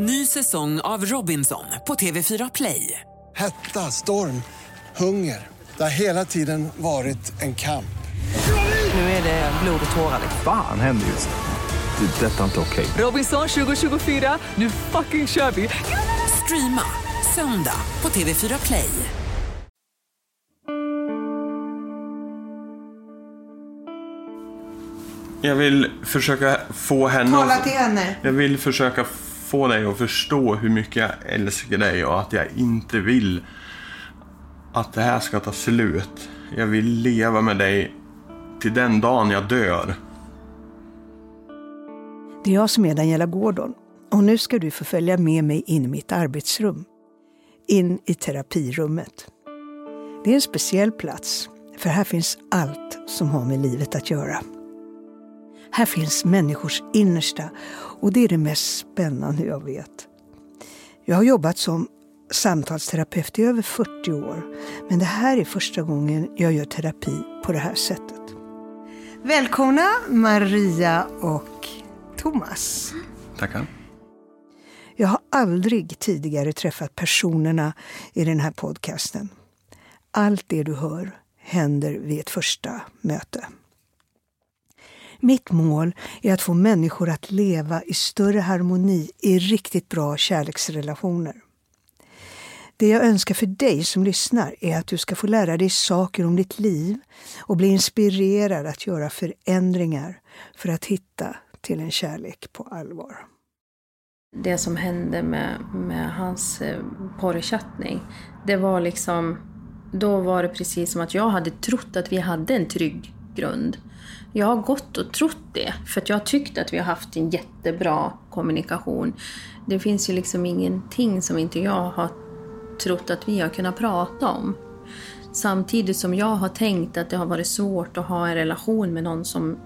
Ny säsong av Robinson på TV4 Play. Hetta, storm, hunger. Det har hela tiden varit en kamp. Nu är det blod och tårar. Fan händer just nu. Det. är Detta är inte okej. Robinson 2024, nu fucking kör vi! Streama söndag på TV4 Play. Jag vill försöka få henne Tala till henne. Jag vill försöka få dig att förstå hur mycket jag älskar dig och att jag inte vill att det här ska ta slut. Jag vill leva med dig till den dagen jag dör. Det är jag som är Daniela Gordon och nu ska du få följa med mig in i mitt arbetsrum. In i terapirummet. Det är en speciell plats, för här finns allt som har med livet att göra. Här finns människors innersta och det är det mest spännande jag vet. Jag har jobbat som samtalsterapeut i över 40 år, men det här är första gången jag gör terapi på det här sättet. Välkomna Maria och Thomas. Tackar. Jag har aldrig tidigare träffat personerna i den här podcasten. Allt det du hör händer vid ett första möte. Mitt mål är att få människor att leva i större harmoni i riktigt bra kärleksrelationer. Det jag önskar för dig som lyssnar är att du ska få lära dig saker om ditt liv och bli inspirerad att göra förändringar för att hitta till en kärlek på allvar. det som hände med, med hans eh, porrchattning, det var liksom... Då var det precis som att jag hade trott att vi hade en trygg grund. Jag har gått och trott det, för att jag har tyckt att vi har haft en jättebra kommunikation. Det finns ju liksom ingenting som inte jag har trott att vi har kunnat prata om. Samtidigt som jag har tänkt att det har varit svårt att ha en relation med någon som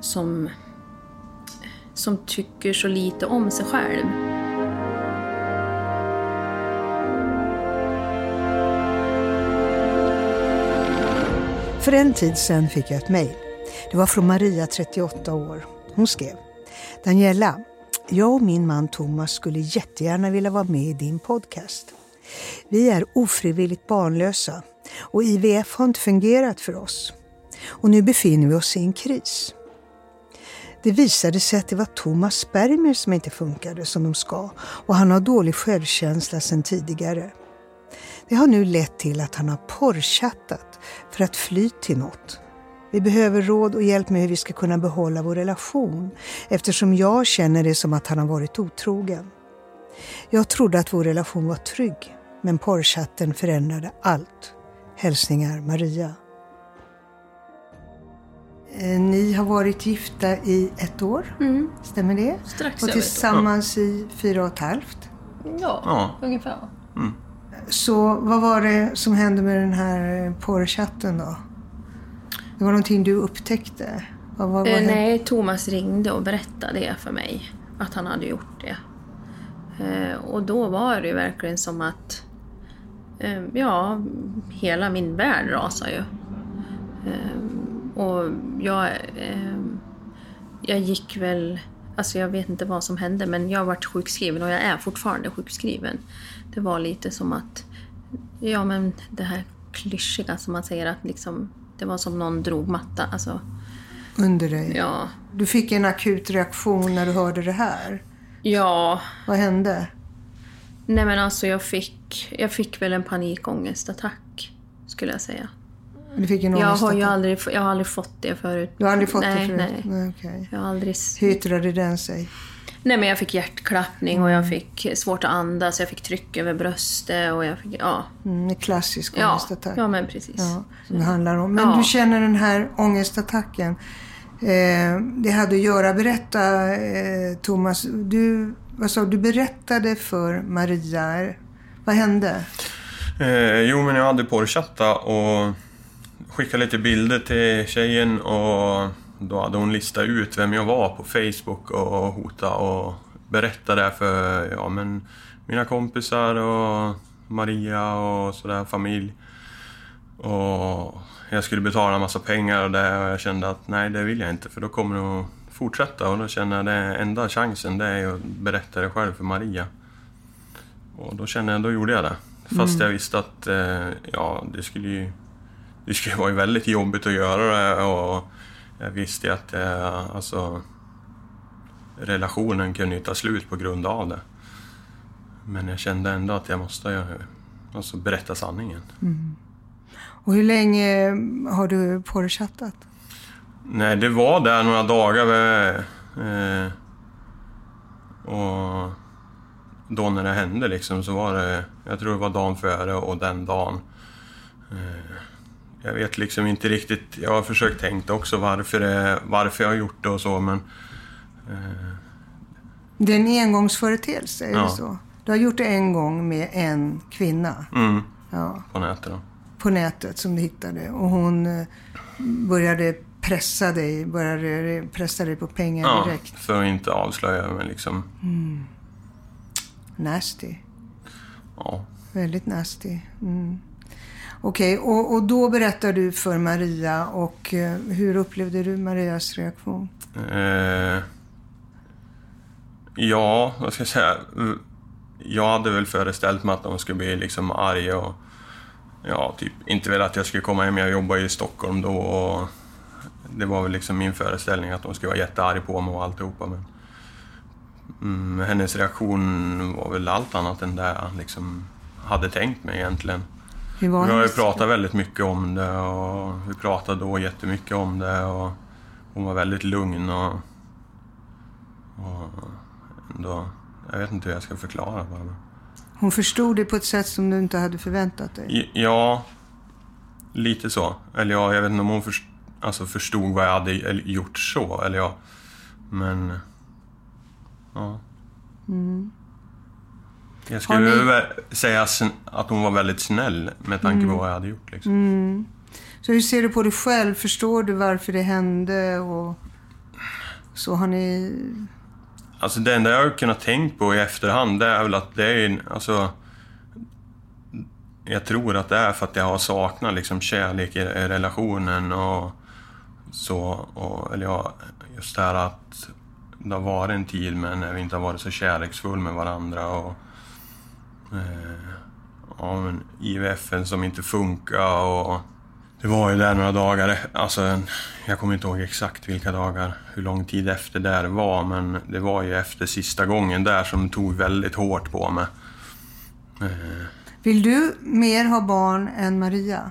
som som tycker så lite om sig själv. För en tid sedan fick jag ett mejl. Det var från Maria, 38 år. Hon skrev Daniela, jag och min man Thomas skulle jättegärna vilja vara med i din podcast. Vi är ofrivilligt barnlösa och IVF har inte fungerat för oss. Och nu befinner vi oss i en kris. Det visade sig att det var Thomas spermier som inte funkade som de ska och han har dålig självkänsla sedan tidigare. Det har nu lett till att han har porrchattat för att fly till något. Vi behöver råd och hjälp med hur vi ska kunna behålla vår relation eftersom jag känner det som att han har varit otrogen. Jag trodde att vår relation var trygg men porrchatten förändrade allt. Hälsningar Maria. Eh, Ni har varit gifta i ett år, stämmer det? Mm. Strax och över ett år. tillsammans i fyra och ett halvt. Ja, Ja. ungefär. Så vad var det som hände med den här eh, porrchatten då? Det var någonting du upptäckte? Vad, vad, vad Eh, nej, Thomas ringde och berättade det för mig, att han hade gjort det. Eh, och då var det ju verkligen som att, eh, ja, hela min värld rasade ju. Eh, och jag, eh, jag gick väl, alltså jag vet inte vad som hände, men jag varit sjukskriven och jag är fortfarande sjukskriven. Det var lite som att, ja men det här klyschiga som man säger att liksom, det var som någon drog matta, alltså, Under dig? ja. Du fick en akut reaktion när du hörde det här. Ja, Vad hände? nej men alltså jag fick, jag fick väl en panikångestattack, skulle jag säga. Du fick en Jag har ju aldrig, jag har aldrig fått det förut. Du har aldrig fått nej, det förut? Nej, nej okej. Jag har aldrig... Hur yttrade den sig? Nej men jag fick hjärtklappning och jag fick svårt att andas, jag fick tryck över bröstet och jag fick, ja. Mm, en klassisk Ja, ångestattack. ja men precis. Ja, som det handlar om. Men Ja. du känner den här ångestattacken. Eh, det hade att göra, berätta eh, Thomas, du, vad sa, du berättade för Maria, vad hände? Eh, jo, men jag hade porrchattat och skickade lite bilder till tjejen och då hade hon listat ut vem jag var på Facebook och hota och berätta det för ja, men mina kompisar och Maria och sådär, familj. Och jag skulle betala en massa pengar och det och jag kände att nej, det vill jag inte för då kommer det att fortsätta och då känner jag att enda chansen det är att berätta det själv för Maria. Och då känner jag, då gjorde jag det. Fast jag visste att eh, ja, det skulle ju det skulle vara väldigt jobbigt att göra det och jag visste ju att eh, alltså, relationen kunde ju ta slut på grund av det. Men jag kände ändå att jag måste eh, alltså, berätta sanningen. Och hur länge har du porrchattat? Nej, det var där några dagar. Eh, och då när det hände liksom så var det, jag tror det var dagen före och den dagen. Eh, jag vet liksom inte riktigt, jag har försökt tänka också varför, det, varför jag har gjort det och så men Det är en engångsföreteelse, är Ja. det så? Du har gjort det en gång med en kvinna mm, ja, på nätet då. på nätet som du hittade. Och hon eh, började pressa dig, började pressa dig på pengar Ja, direkt. för att inte avslöja mig liksom. Nasty. Ja. Väldigt nasty. Mm. Okej, och, och då berättar du för Maria och eh, hur upplevde du Marias reaktion? Eh, ja, vad ska jag säga? Mm, jag hade väl föreställt mig att de skulle bli liksom arga och ja, typ inte vilja att jag skulle komma hem. Jag jobbade i Stockholm då och det var väl liksom min föreställning att de skulle vara jättearga på mig och alltihopa. Men mm, hennes reaktion var väl allt annat än det jag liksom hade tänkt mig egentligen. Vi har ju pratat väldigt mycket om det och vi pratade då jättemycket om det och hon var väldigt lugn och, och ändå, jag vet inte hur jag ska förklara bara. Hon förstod det på ett sätt som du inte hade förväntat dig. Ja, lite så. Eller ja, jag vet inte om hon först, alltså förstod vad jag hade gjort så, eller ja. Men, ja. Jag skulle Mm. Ni- säga att hon var väldigt snäll med tanke Mm. på vad jag hade gjort. Liksom. Så hur ser du på dig själv? Förstår du varför det hände? Och så har ni... Alltså det enda jag har kunnat tänkt på i efterhand det är väl att det är alltså Jag tror att det är för att jag har saknat liksom kärlek i i relationen och så, och, eller ja, just det här att det har varit en tid men när vi inte har varit så kärleksfull med varandra och ja, men IVFen som inte funkar och det var ju där några dagar, alltså en- jag kommer inte ihåg exakt vilka dagar, hur lång tid efter där det var, men det var ju efter sista gången där som tog väldigt hårt på mig. Vill du mer ha barn än Maria?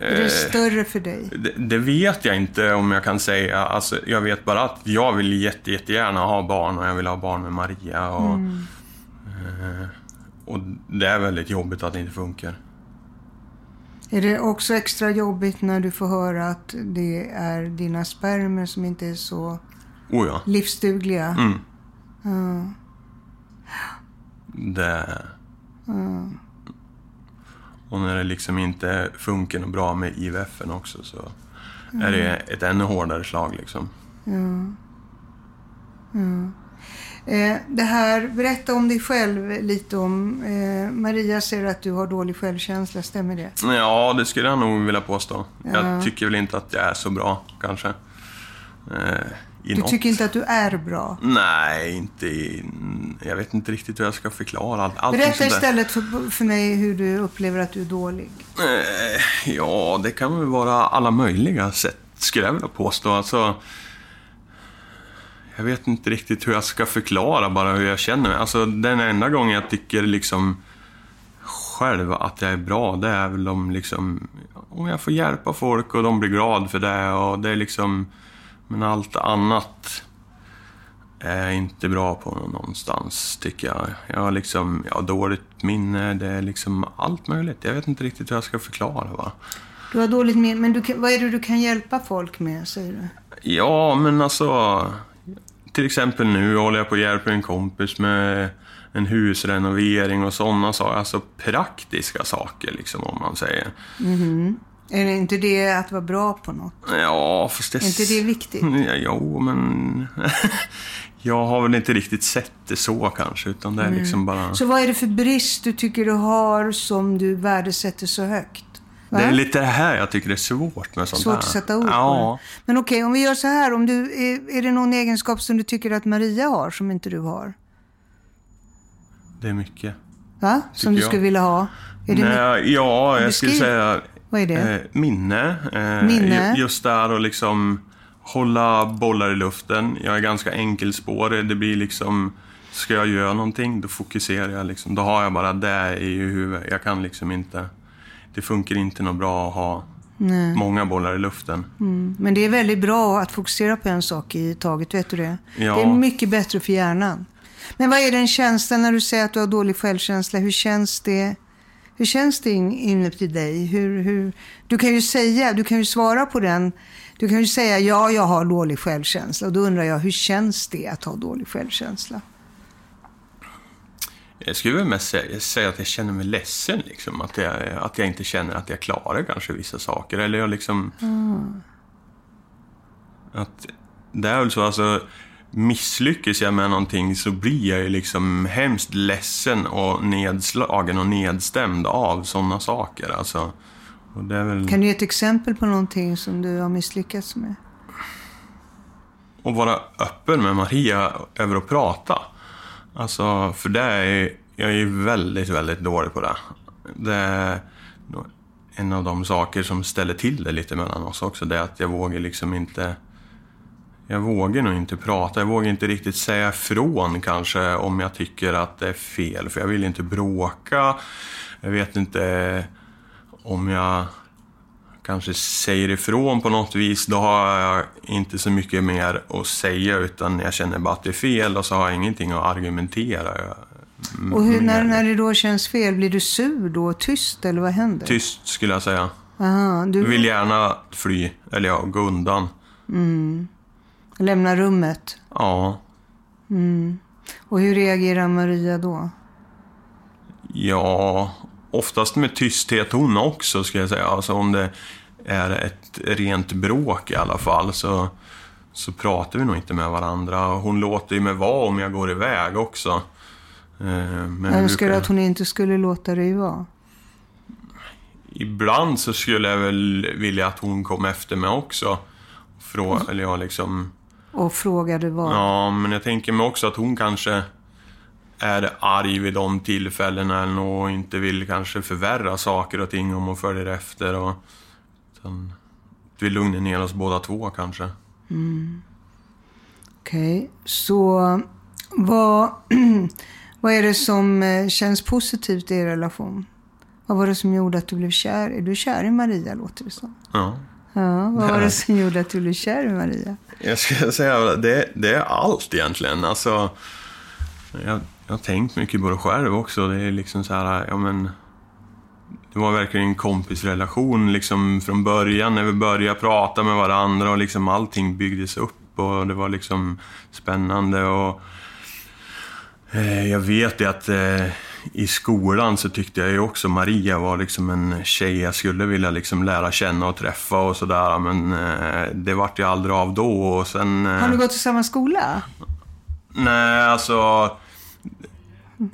Är det Eh, större för dig? Det, det vet jag inte om jag kan säga. Alltså, jag vet bara att jag vill jätte, jättegärna ha barn och jag vill ha barn med Maria. Och, eh, och det är väldigt jobbigt att det inte funkar. Är det också extra jobbigt när du får höra att det är dina spermier som inte är så Oh ja. livsdugliga? Mm. Det... Och när det liksom inte funkar något bra med IVFen också så är det ett ännu hårdare slag liksom. Eh, det här, berätta om dig själv lite om. Eh, Maria säger att du har dålig självkänsla, stämmer det? Ja, det skulle jag nog vilja påstå. Jag tycker väl inte att jag är så bra, kanske. Eh, I Du något. tycker inte att du är bra? Nej, inte i... Jag vet inte riktigt hur jag ska förklara allt. Berätta istället för, för mig hur du upplever att du är dålig. Eh, ja, det kan väl vara alla möjliga sätt, skulle jag vilja påstå. Alltså, jag vet inte riktigt hur jag ska förklara bara hur jag känner mig. Alltså, den enda gången jag tycker liksom själv att jag är bra, det är väl om liksom... Om jag får hjälpa folk och de blir glada för det och det är liksom... Men allt annat är jag inte bra på någonstans, tycker jag. Jag har liksom, jag har dåligt minne, det är liksom allt möjligt. Jag vet inte riktigt hur jag ska förklara va. Du har dåligt minne, men du, vad är det du kan hjälpa folk med, säger du? Ja, men alltså... Till exempel nu håller jag på att hjälpa en kompis med en husrenovering och sådana saker. Alltså praktiska saker liksom, om man säger. Är det inte det att vara bra på något? Ja, fast det... Är inte det viktigt? Ja, jo, men... jag har väl inte riktigt sett det så kanske, utan det är liksom bara... Så vad är det för brist du tycker du har som du värdesätter så högt? Va? Det är lite det här jag tycker är svårt med sånt Svårt här. att sätta ord på Ja. det. Men okej, om vi gör så här. Om du, är, är det någon egenskap som du tycker att Maria har som inte du har? Det är mycket. Va? Som du jag. skulle vilja ha? Är det Nej, ja, jag skulle säga Vad är det? eh, minne. Eh, Minne. ju- Just där och liksom hålla bollar i luften. Jag är ganska enkelspårig. Det blir liksom, ska jag göra någonting, då fokuserar jag liksom. Då har jag bara det i huvudet. Jag kan liksom inte, det funkar inte något bra att ha många bollar i luften. Men det är väldigt bra att fokusera på en sak i taget, vet du det? Ja. Det är mycket bättre för hjärnan. Men vad är den känslan när du säger att du har dålig självkänsla? Hur känns det? Hur känns det in- inuti dig? Hur, hur, du kan ju säga, du kan ju svara på den. Du kan ju säga ja, jag har dålig självkänsla. Och då undrar jag, hur känns det att ha dålig självkänsla? Jag skulle väl mest säga, säga att jag känner mig ledsen. Liksom. Att, jag, att jag inte känner att jag klarar kanske vissa saker. Eller jag liksom... Att det är väl så, alltså... Misslyckas jag med någonting så blir jag ju liksom hemskt ledsen och nedslagen och nedstämd av sådana saker. Alltså, väl... Kan du ge ett exempel på någonting som du har misslyckats med? att vara öppen med Maria över att prata. Alltså, för det är jag är ju väldigt, väldigt dålig på det. Det är en av de saker som ställer till det lite mellan oss också. Det är att jag vågar liksom inte... Jag vågar nog inte prata. Jag vågar inte riktigt säga ifrån kanske om jag tycker att det är fel. För jag vill inte bråka. Jag vet inte om jag kanske säger ifrån på något vis, då har jag inte så mycket mer att säga utan jag känner bara att det är fel och så har jag ingenting att argumentera. Och hur, när, när det då känns fel, blir du sur då? Tyst eller vad händer? Tyst skulle jag säga. Aha, du Vill gärna fly, eller ja, gå undan. lämnar rummet. Ja, Och hur reagerar Maria då? ja, oftast med tysthet hon också skulle jag säga. Alltså om det är ett rent bråk i alla fall så, så pratar vi nog inte med varandra. Hon låter ju mig vara om jag går iväg också. Eh, Men önskar brukar- att hon inte skulle låta dig vara. Ibland så skulle jag väl vilja att hon kom efter mig också. Frå, eller jag liksom... Och frågade vad. Ja, men jag tänker mig också att hon kanske är arg vid de tillfällena och inte vill kanske förvärra saker och ting om hon följer efter. Och, utan, vi lugnar ner oss båda två kanske. Okej, så vad, vad är det som eh, känns positivt i er relation? Vad var det som gjorde att du blev kär? Är du kär i Maria, låter det som? Ja. Ja, vad var det som gjorde att du blev kär i Maria? Jag skulle säga det, det är allt egentligen. Alltså, jag, jag har tänkt mycket på det själv också. Det är liksom så här, ja men... Det var verkligen en kompisrelation liksom från början när vi började prata med varandra och liksom allting byggdes upp och det var liksom spännande och... Eh, jag vet ju att eh, i skolan så tyckte jag ju också Maria var liksom en tjej jag skulle vilja liksom lära känna och träffa och sådär. Men eh, det vart ju aldrig av då och sen... Eh, Har ni gått i samma skola? Nej, alltså...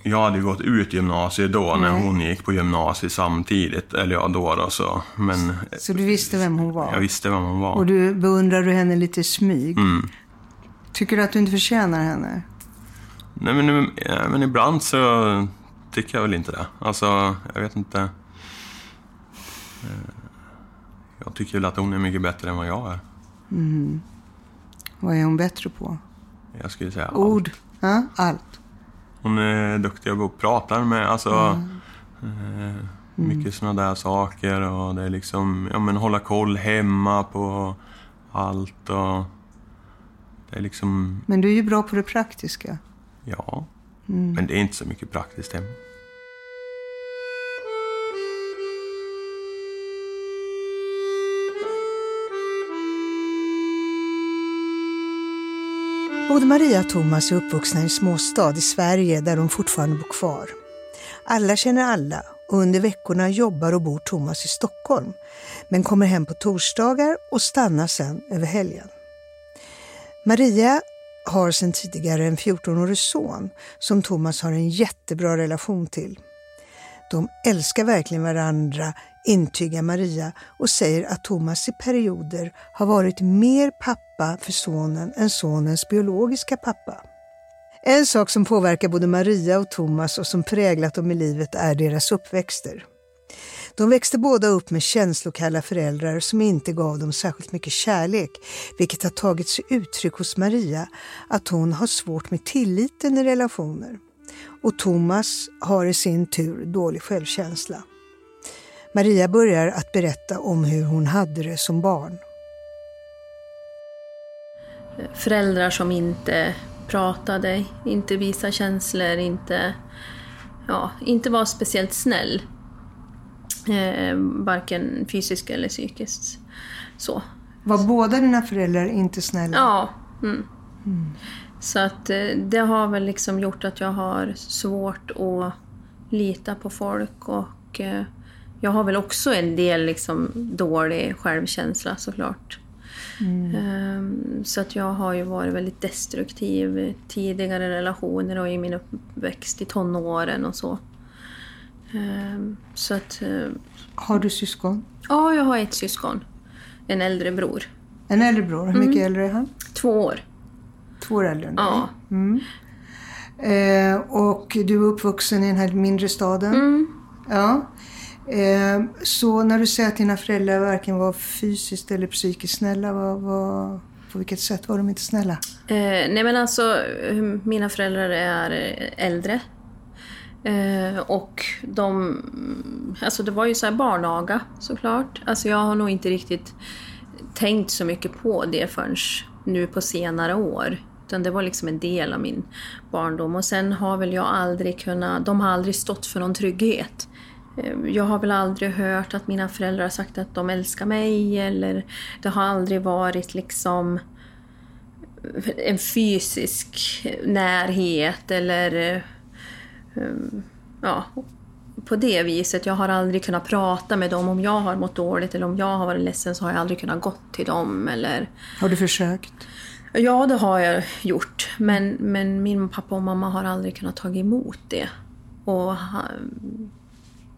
Jag hade gått ut gymnasiet då när Nej. hon gick på gymnasiet samtidigt. Eller ja, då då så. Men Så du visste vem hon var? jag visste vem hon var. Och du beundrar du henne lite i smyg? Mm. Tycker du att du inte förtjänar henne? Nej men, ja, men ibland så tycker jag väl inte det. Alltså, jag vet inte. Eh, Jag tycker väl att hon är mycket bättre än vad jag är. Vad är hon bättre på? Jag skulle säga allt. Ord? Ja, allt. Hon är duktig att prata med, alltså... Eh, mycket sådana där saker och det är liksom, ja men hålla koll hemma på allt och... Det är liksom, Men du är ju bra på det praktiska. ja. Men det är inte så mycket praktiskt hemma. Både Maria och Thomas är uppvuxna i en småstad i Sverige där de fortfarande bor kvar. Alla känner alla och under veckorna jobbar och bor Thomas i Stockholm men kommer hem på torsdagar och stannar sen över helgen. Maria har sedan tidigare en 14-årig son som Thomas har en jättebra relation till. De älskar verkligen varandra, intygar Maria och säger att Thomas i perioder har varit mer pappa för sonen än sonens biologiska pappa. En sak som påverkar både Maria och Thomas och som präglat dem i livet är deras uppväxter. De växte båda upp med känslokalla föräldrar som inte gav dem särskilt mycket kärlek, vilket har tagit sig uttryck hos Maria att hon har svårt med tilliten i relationer. Och Thomas har i sin tur dålig självkänsla. Maria börjar att berätta om hur hon hade det som barn. Föräldrar som inte pratade, inte visade känslor, inte, ja, inte var speciellt snäll. Eh, varken fysiskt eller psykiskt. Så. Var båda dina föräldrar inte snälla? Ja. Mm. Mm. Så att eh, det har väl liksom gjort att jag har svårt att lita på folk och eh, jag har väl också en del liksom dålig självkänsla såklart. Mm. Um, så att jag har ju varit väldigt destruktiv i tidigare relationer och i min uppväxt i tonåren och så. Um, så att... Uh, har du syskon? Ja, jag har ett syskon. En äldre bror. En äldre bror? Hur mycket mm. äldre är han? Två år. Två år äldre än dig? Ja. Mm. Eh, och du är uppvuxen i den här mindre staden? Mm. Ja. Eh, så när du säger att dina föräldrar varken var fysiskt eller psykiskt snälla, vad, vad, på vilket sätt var de inte snälla? Eh, nej men alltså, mina föräldrar är äldre. Eh, och de... Alltså det var ju så här barnaga såklart. Alltså jag har nog inte riktigt tänkt så mycket på det förrän nu på senare år. Utan det var liksom en del av min barndom. Och sen har väl jag aldrig kunnat... De har aldrig stått för någon trygghet. Eh, jag har väl aldrig hört att mina föräldrar har sagt att de älskar mig eller det har aldrig varit liksom en fysisk närhet eller eh, ja, på det viset. Jag har aldrig kunnat prata med dem om jag har mått dåligt eller om jag har varit ledsen så har jag aldrig kunnat gå till dem. Eller... Har du försökt? Ja, det har jag gjort. Men, men min pappa och mamma har aldrig kunnat ta emot det. Och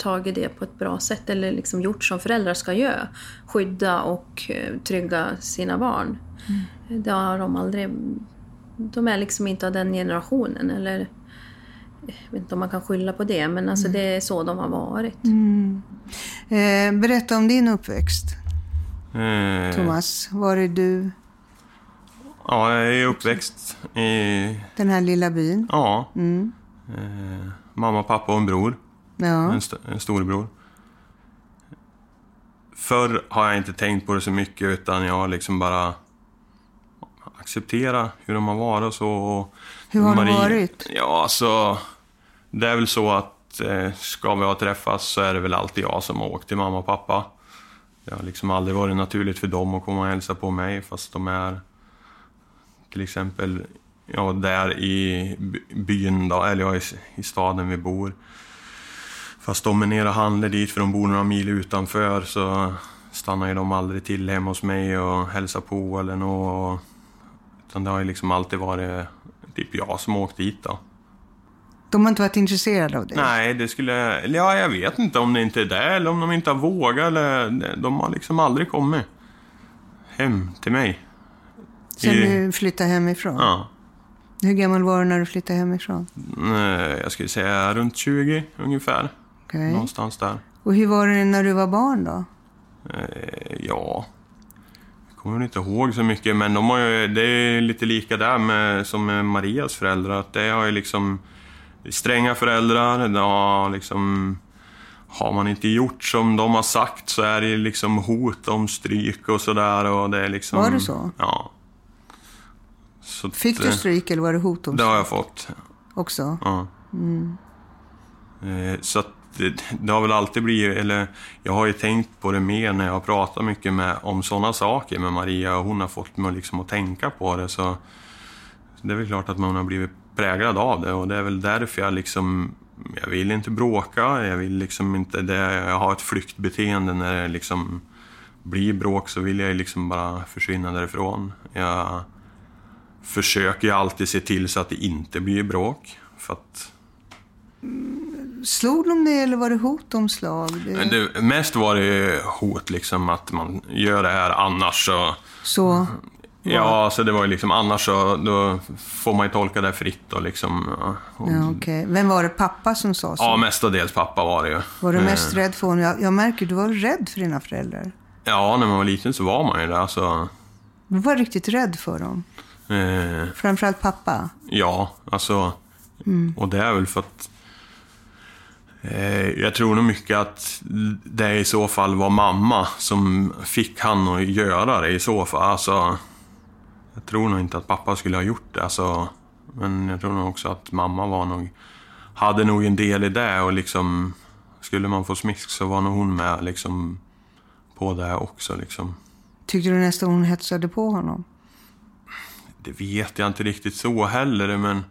tagit det på ett bra sätt eller liksom gjort som föräldrar ska göra. Skydda och eh, trygga sina barn. Mm. Det har de aldrig... De är liksom inte av den generationen. Eller, jag vet inte om man kan skylla på det, men alltså mm. det är så de har varit. Mm. Eh, berätta om din uppväxt. Eh. Thomas, var är du? Ja, jag är uppväxt i... Den här lilla byn? Ja. Mm. Eh, mamma, pappa och en bror. Ja. En, st en storebror. Förr har jag inte tänkt på det så mycket utan jag har liksom bara accepterat hur de har varit och så. Och hur har Marie, de varit? Ja, alltså... Det är väl så att eh, ska vi ha träffats så är det väl alltid jag som har åkt till mamma och pappa. Det har liksom aldrig varit naturligt för dem att komma och hälsa på mig fast de är till exempel ja, där i byn, då, eller ja, i, i staden vi bor. Fast de är nere och handlar dit för de bor några mil utanför så stannar ju de aldrig till hemma hos mig och hälsar på eller något. Utan det har ju liksom alltid varit typ jag som åkt dit då. De har inte varit intresserade av det? Nej, det skulle... Ja, jag vet inte om det inte är det eller om de inte har vågat eller... De har liksom aldrig kommit hem till mig. Sen du flyttade hemifrån? Ja. Hur gammal var du när du flyttade hemifrån? Jag skulle säga runt 20 ungefär. Okay. Någonstans där. Och hur var det när du var barn då? Eh, ja, jag kommer inte ihåg så mycket, men de har ju, det är lite lika där med, som med Marias föräldrar. Att det har ju liksom stränga föräldrar, det har liksom... Har man inte gjort som de har sagt så är det liksom hot om stryk och sådär. liksom, var det så? Ja. Så Fick du stryk eller var det hot om stryk? Det har jag fått. Också? Ja. Mm. Eh, så att det, eh, det, har väl alltid blivit, eller jag har ju tänkt på det mer när jag har pratat mycket med, om sådana saker med Maria och hon har fått mig liksom att tänka på det. Så, det är väl klart att man har blivit präglad av det och det är väl därför jag liksom, jag vill inte bråka, jag vill liksom inte, det, jag har ett flyktbeteende när det liksom blir bråk så vill jag liksom bara försvinna därifrån. Jag försöker ju alltid se till så att det inte blir bråk. För att slog de dig eller var det hot om slag? Det, det, mest var det hot liksom att man gör det här annars så... så, Ja, så det var ju liksom annars så då får man ju tolka det fritt och liksom... Och, ja, okej. Vem var det? Pappa som sa så? Ja, mestadels pappa var det ju. Var du Eh, mest rädd för honom? Jag, jag märker, du var rädd för dina föräldrar. Ja, när man var liten så var man ju det. Alltså, Du var riktigt rädd för dem. eh, Framförallt pappa. ja, alltså... Och det är väl för att... Eh, jag tror nog mycket att det i så fall var mamma som fick han att göra det i så fall. Alltså, jag tror nog inte att pappa skulle ha gjort det. Alltså, men jag tror nog också att mamma var nog... Hade nog en del i det och liksom... Skulle man få smisk så var nog hon med liksom på det också liksom. Tyckte du nästan hon hetsade på honom? Det vet jag inte riktigt så heller, men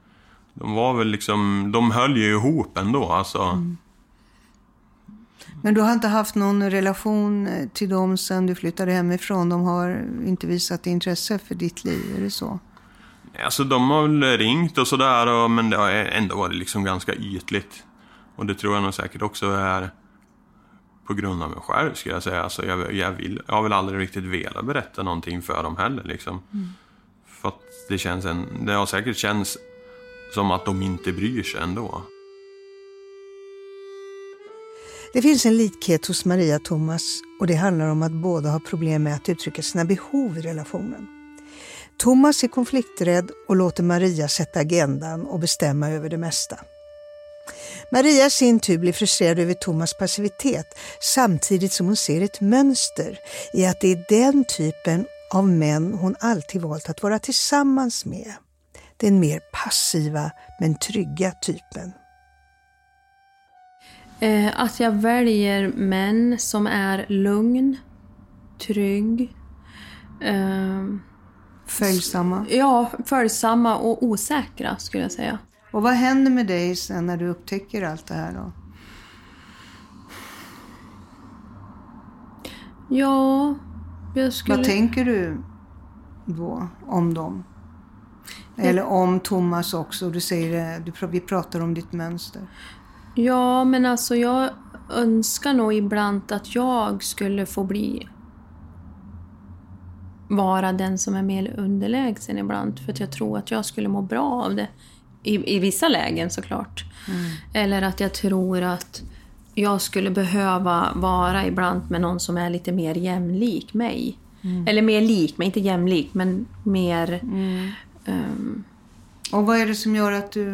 de var väl liksom, de höll ju ihop ändå alltså. Men du har inte haft någon relation eh, till dem sen du flyttade hemifrån? De har inte visat intresse för ditt liv, är det så? Alltså de har väl ringt och sådär, men det har ändå varit liksom ganska ytligt. Och det tror jag nog säkert också är på grund av mig själv, skulle jag säga. Alltså jag, jag, vill, jag har väl aldrig riktigt velat berätta någonting för dem heller liksom. För att det känns en, det har säkert känts som att de inte bryr sig ändå. Det finns en likhet hos Maria och Thomas och det handlar om att båda har problem med att uttrycka sina behov i relationen. Thomas är konflikträdd och låter Maria sätta agendan och bestämma över det mesta. Maria i sin tur blir frustrerad över Thomas passivitet samtidigt som hon ser ett mönster i att det är den typen av män hon alltid valt att vara tillsammans med. Den mer passiva men trygga typen. Eh, att jag väljer män som är lugn, trygg, eh, Följsamma. ja, följsamma och osäkra skulle jag säga. Och vad händer med dig sen när du upptäcker allt det här då? Ja, jag skulle... Vad tänker du då om dem? Eller om Thomas också. Du säger du, vi pratar om ditt mönster. Ja, men alltså jag önskar nog ibland att jag skulle få bli vara den som är mer underlägsen ibland. För att jag tror att jag skulle må bra av det. I, i vissa lägen såklart. Eller att jag tror att jag skulle behöva vara ibland med någon som är lite mer jämlik mig. Eller mer lik mig, inte jämlik, men mer... ehm, Och vad är det som gör att du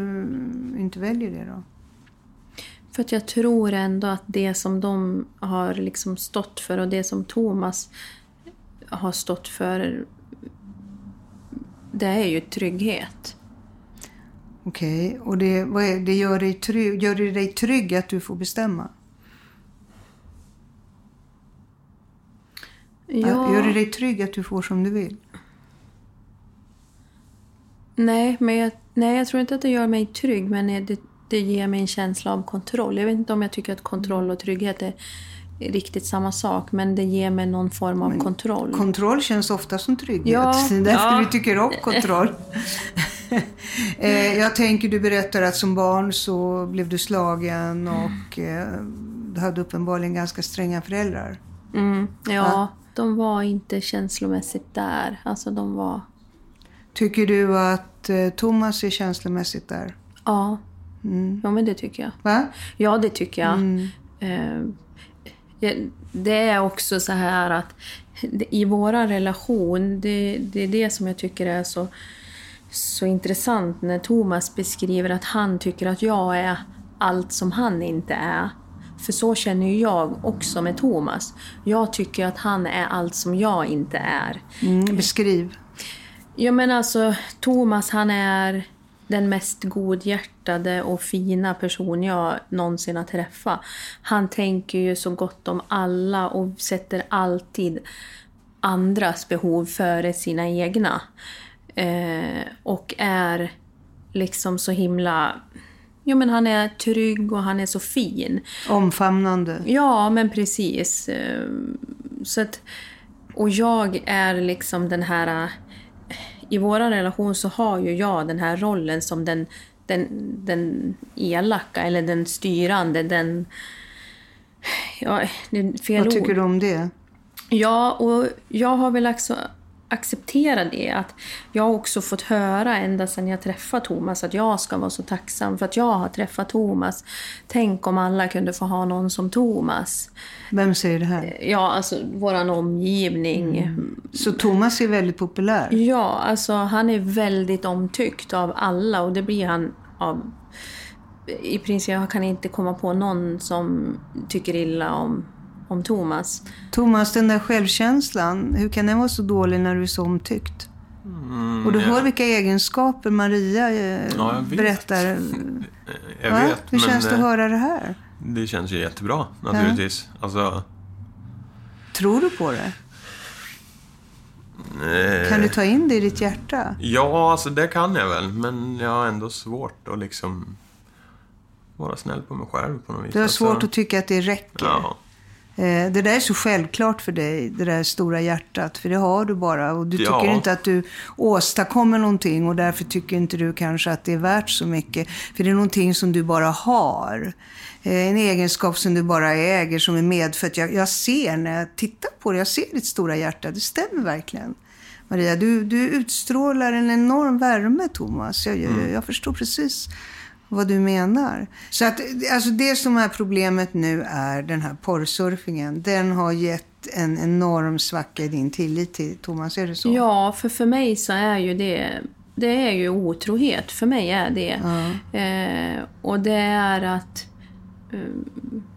inte väljer det då? För att jag tror ändå att det som de har liksom stått för och det som Thomas har stått för det är ju trygghet. Okej, och det, är, det gör, dig trygg, gör det dig trygg att du får bestämma? Ja, Gör det dig trygg att du får som du vill? nej, men jag, nej, jag tror inte att det gör mig trygg men det, det ger mig en känsla av kontroll. Jag vet inte om jag tycker att kontroll och trygghet är riktigt samma sak men det ger mig någon form av kontroll. Kontroll känns ofta som trygghet. Ja, därför ja. du tycker om kontroll. eh, jag tänker, du berättar att som barn så blev du slagen och eh, du hade uppenbarligen ganska stränga föräldrar. Mm, ja, Ja. de var inte känslomässigt där. Alltså de var... Tycker du att eh, Thomas är känslomässigt där? Ja, Mm. ja men det tycker jag. Va? Ja, det tycker jag. Mm. Eh, det är också så här att i vår relation, det, det är det som jag tycker är så, så intressant när Thomas beskriver att han tycker att jag är allt som han inte är. För så känner ju jag också med Thomas. Jag tycker att han är allt som jag inte är. Mm, beskriv. Ja men alltså, Thomas han är den mest godhjärtade och fina person jag någonsin har träffat. Han tänker ju så gott om alla och sätter alltid andras behov före sina egna. Eh, och är liksom så himla... Jo men han är trygg och han är så fin. Omfamnande. Ja, men precis. Eh, Så att, och jag är liksom den här... I vår relation så har ju jag den här rollen som den den, den elaka eller den styrande, den... Ja, det är fel Vad tycker ord. du om det? Ja, och jag har väl också accepterat det. Att jag har också fått höra ända sedan jag träffade Thomas att jag ska vara så tacksam för att jag har träffat Thomas. Tänk om alla kunde få ha någon som Thomas. Vem säger det här? Ja, alltså våran omgivning. Så Thomas är väldigt populär? Ja, alltså han är väldigt omtyckt av alla och det blir han av... I princip, jag kan inte komma på någon som tycker illa om, om Thomas. Thomas, den där självkänslan, hur kan den vara så dålig när du är så omtyckt? och du hör vilka egenskaper Maria eh, Mm, Ja, jag vet. berättar. Jag Va? vet, Hur känns det att eh, höra det här? det känns ju jättebra naturligtvis. Alltså, Tror du på det? eh, Kan du ta in det i ditt hjärta? Ja, alltså det kan jag väl. Men jag har ändå svårt att liksom vara snäll på mig själv på något vis. Du har Alltså, svårt att tycka att det räcker. Ja. Eh, Det där är så självklart för dig, det där stora hjärtat. För det har du bara. Och du tycker Ja. inte att du åstadkommer någonting. Och därför tycker inte du kanske att det är värt så mycket. För det är någonting som du bara har. Eh, En egenskap som du bara äger, som är medfött. Jag, jag ser när jag tittar på det, jag ser ditt stora hjärta. Det stämmer verkligen. Maria, du, du utstrålar en enorm värme, Thomas. Jag, jag, jag förstår precis vad du menar. Så att, alltså det som är problemet nu är den här porrsurfingen. Den har gett en enorm svacka i din tillit till Thomas, är det så? Ja, för för mig så är ju det... Det är ju otrohet. För mig är det. Eh, och det är att... eh,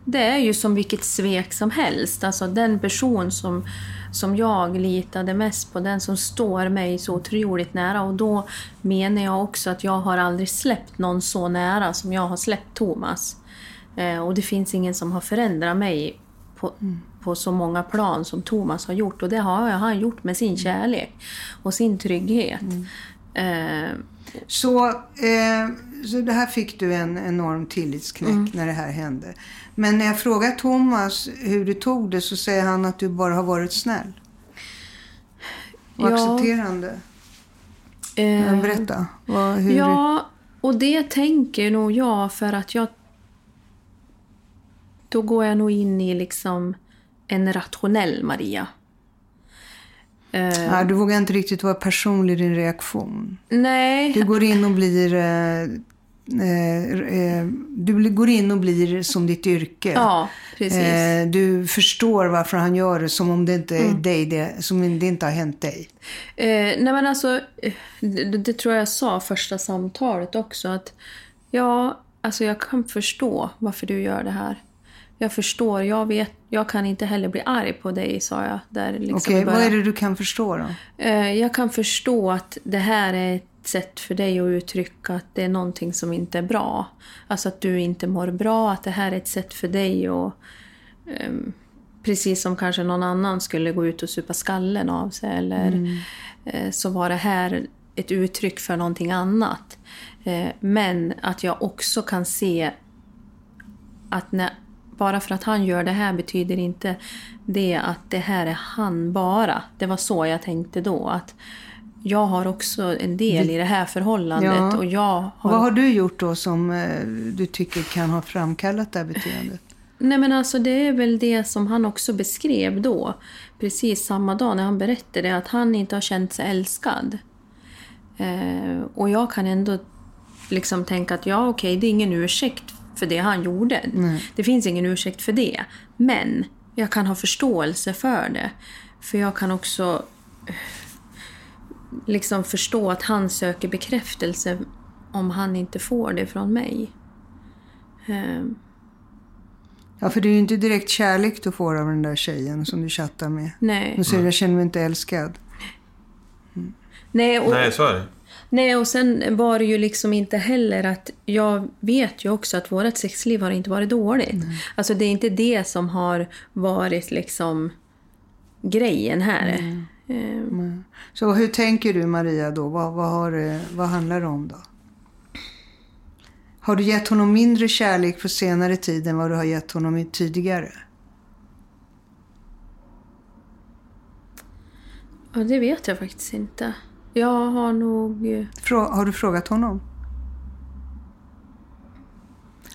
det är ju som vilket svek som helst. Alltså den person som, som jag litade mest på, den som står mig så otroligt nära. Och då menar jag också att jag har aldrig släppt någon så nära som jag har släppt Thomas. Eh, och det finns ingen som har förändrat mig på, på så många plan som Thomas har gjort. Och det har han gjort med sin kärlek och sin trygghet. Eh, Så, eh, så det här fick du en enorm tillitsknäck Mm. när det här hände. Men när jag frågar Thomas hur du tog det så säger han att du bara har varit snäll. Och Ja. accepterande. eh, berätta. Vad, hur, Ja, och det tänker nog jag för att jag... Då går jag nog in i liksom en rationell Maria. Eh, du vågar inte riktigt vara personlig i din reaktion. nej, Du går in och blir... Eh, eh, eh, du går in och blir som ditt yrke. ja. Eh, du förstår varför han gör det som om det inte är Mm. dig, det, som om det inte har hänt dig. Eh, nej men alltså, eh, det, det tror jag sa första samtalet också. Att ja, alltså jag kan förstå varför du gör det här. Jag förstår, jag vet, jag kan inte heller bli arg på dig, sa jag. Där liksom Okej, i vad är det du kan förstå då? Jag kan förstå att det här är sätt för dig att uttrycka att det är någonting som inte är bra. Alltså att du inte mår bra, att det här är ett sätt för dig att ehm, Precis som kanske någon annan skulle gå ut och supa skallen av sig eller eh, så var det här ett uttryck för någonting annat. Eh, men att jag också kan se att när, bara för att han gör det här betyder inte det att det här är han bara. Det var så jag tänkte då. att Jag har också en del i det här förhållandet. Ja. Och jag har... Vad har du gjort då som eh, du tycker kan ha framkallat det här beteendet? Nej men alltså det är väl det som han också beskrev då. Precis samma dag när han berättade att han inte har känt sig älskad. Eh, och jag kan ändå liksom tänka att ja okej, det är ingen ursäkt för det han gjorde. Det finns ingen ursäkt för det. Men jag kan ha förståelse för det. För jag kan också liksom förstå att han söker bekräftelse om han inte får det från mig. Eh, Ja, för det är ju inte direkt kärlek du får av den där tjejen som du chattar med. nej. Du säger jag känner mig inte älskad. Nej, och, Nej, så är det. nej, och sen var det ju liksom inte heller att... Jag vet ju också att vårt sexliv har inte varit dåligt. Alltså det är inte det som har varit liksom grejen här. Eh, Så hur tänker du Maria då? Vad, vad, har, det- vad handlar det om då? Har du gett honom mindre kärlek på senare tid än vad du har gett honom tidigare? Ja, det vet jag faktiskt inte. Jag har nog... Frå, har du frågat honom?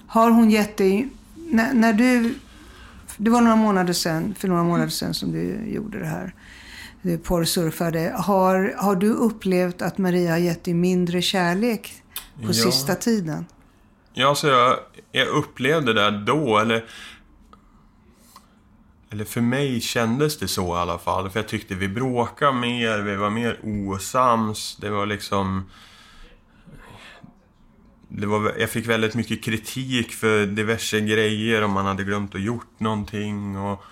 Har hon gett dig... När, när du... Det var några månader sedan, för några månader sedan som du gjorde det här. Du porrsurfade. Har, har du upplevt att Maria har gett dig mindre kärlek på Ja. sista tiden? Ja, så jag, jag upplevde det då, eller... Eller för mig kändes det så i alla fall. För jag tyckte vi bråkade mer, vi var mer osams. Det var liksom... Det var, jag fick väldigt mycket kritik för diverse grejer om man hade glömt att gjort någonting och...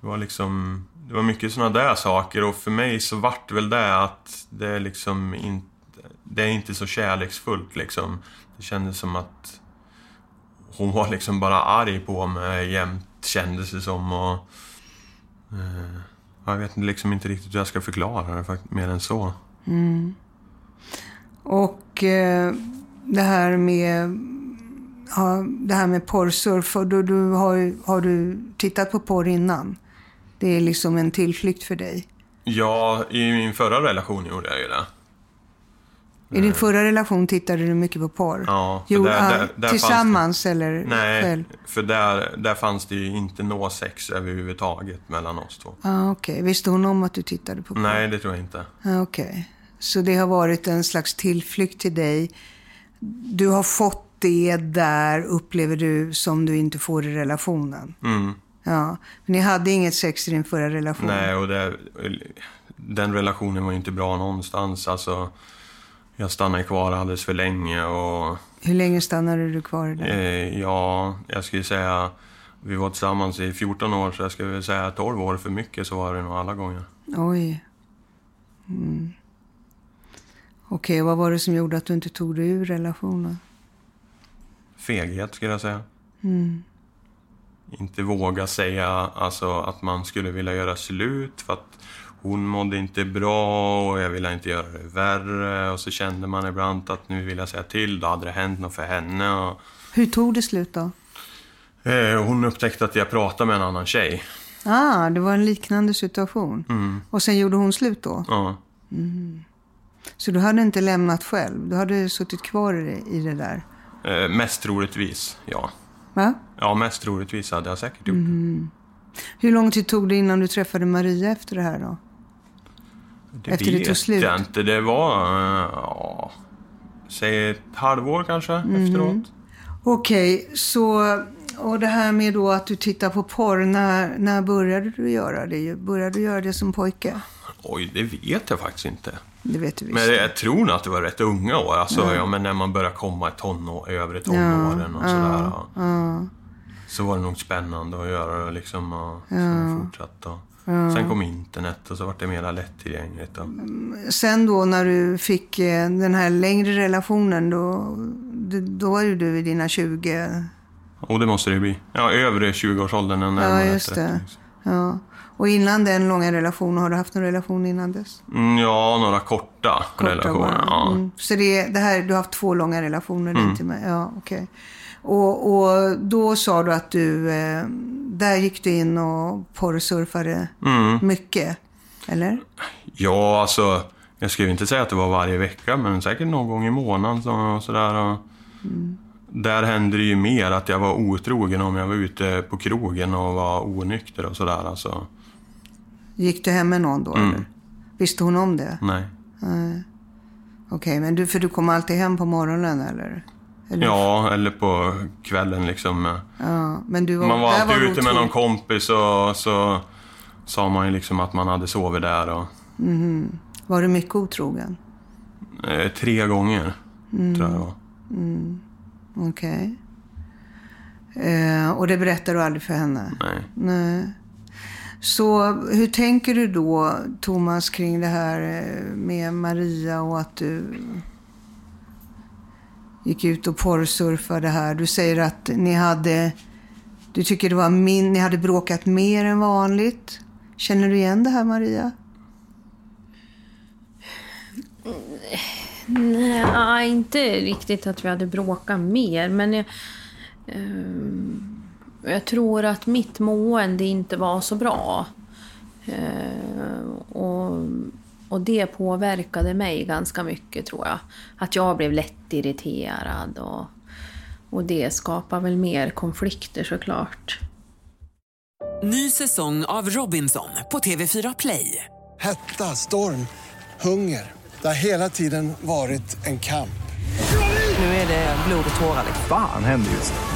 Det var liksom... Det var mycket sådana där saker och för mig så vart väl det att det är liksom inte... Det är inte så kärleksfullt liksom. Det kändes som att hon var liksom bara arg på mig jämt, kändes det som. Och, eh, jag vet liksom inte riktigt hur jag ska förklara det fakt- mer än så. Mm. Och eh, det här med... Ja, det här med porrsurf. och Du, du, har, har du tittat på porr innan? Det är liksom en tillflykt för dig. Ja, i min förra relation gjorde jag ju det. I din förra relation tittade du mycket på porr? Ja, jo, där- där- där tillsammans eller Nej, själv? för där, där fanns det ju inte nå sex överhuvudtaget mellan oss två. Ah, Okej, visste hon om att du tittade på porr? Nej, det tror jag inte. Ah, Okej. Så det har varit en slags tillflykt till dig. Du har fått det där, upplever du, som du inte får i relationen. Mm. Ja. Men ni hade inget sex i din förra relation? Nej, och det, den relationen var ju inte bra någonstans. Alltså, jag stannade kvar alldeles för länge och Hur länge stannade du kvar där? Eh, ja, jag skulle säga... Vi var tillsammans i 14 år, så jag skulle säga 12 år för mycket så var det nog alla gånger. Oj. Mm. Okej, vad var det som gjorde att du inte tog dig ur relationen? Feghet, skulle jag säga. Inte våga säga alltså, att man skulle vilja göra slut för att hon mådde inte bra och jag ville inte göra det värre. Och så kände man ibland att nu vill jag säga till, då hade det hänt något för henne. Och, Hur tog det slut då? eh, hon upptäckte att jag pratade med en annan tjej. Ah, det var en liknande situation. Och sen gjorde hon slut då? Ja. Så du hade inte lämnat själv? Du hade suttit kvar i det, i det där? Eh, mest troligtvis, ja. Va? Ja, mest troligtvis hade jag säkert gjort det. Hur lång tid tog det innan du träffade Maria efter det här då? Det Efter det tog slut? jag inte. Det var, eh, ja, säg ett halvår kanske Mhm. efteråt. Okej, så... Och det här med då att du tittar på porr, när, när började du göra det? Började du göra det som pojke? Oj, det vet jag faktiskt inte. Det vet du visst. Men jag tror nog att det var rätt unga år. Alltså, ja. men när man börjar komma i tonår, övre tonåren och sådär. Ja. Så var det nog spännande att göra det liksom. Och så har jag fortsatt. Och, Sen kom internet och så var det mer lättillgängligt. Och, Sen då när du fick eh, den här längre relationen, då, då- då var ju du i dina 20. och det måste det ju bli. Ja, övre 20-årsåldern än Ja, just 30. det. Ja. Och innan den långa relationen, har du haft någon relation innan dess? Mm, ja, några korta, Korta relationer. Ja. Mm. Så det, det här, du har haft två långa relationer Mm. till mig? Ja, okej. Och, och då sa du att du, eh, där gick du in och porrsurfade Mm. mycket? Eller? Ja, alltså. Jag skulle inte säga att det var varje vecka, men säkert någon gång i månaden och sådär. Och Där hände det ju mer att jag var otrogen om jag var ute på krogen och var onykter och sådär. Alltså, Gick du hem med någon då? Mm. Eller? Visste hon om det? nej. Okej, men du, för du kom alltid hem på morgonen eller? eller? Ja, eller på kvällen liksom. Ja, men du var, Man var alltid du ute med någon kompis och så sa man ju liksom att man hade sovit där. Och, Var du mycket otrogen? eh, tre gånger, tror jag var. Okej. Eh, och det berättar du aldrig för henne? Nej. Nej. Så hur tänker du då, Thomas, kring det här eh, med Maria och att du gick ut och porrsurfade här? Du säger att ni hade, du tycker det var min, ni hade bråkat mer än vanligt. Känner du igen det här, Maria? Nej, inte riktigt att vi hade bråkat mer, men jag, um jag tror att mitt mående inte var så bra. Eh, och, och det påverkade mig ganska mycket, tror jag. Att jag blev lätt irriterad och, Och det skapar väl mer konflikter såklart. Ny säsong av Robinson på TV4 Play. Hetta, storm, hunger. Det har hela tiden varit en kamp. Nu är det blod och tårar. Fan händer just nu.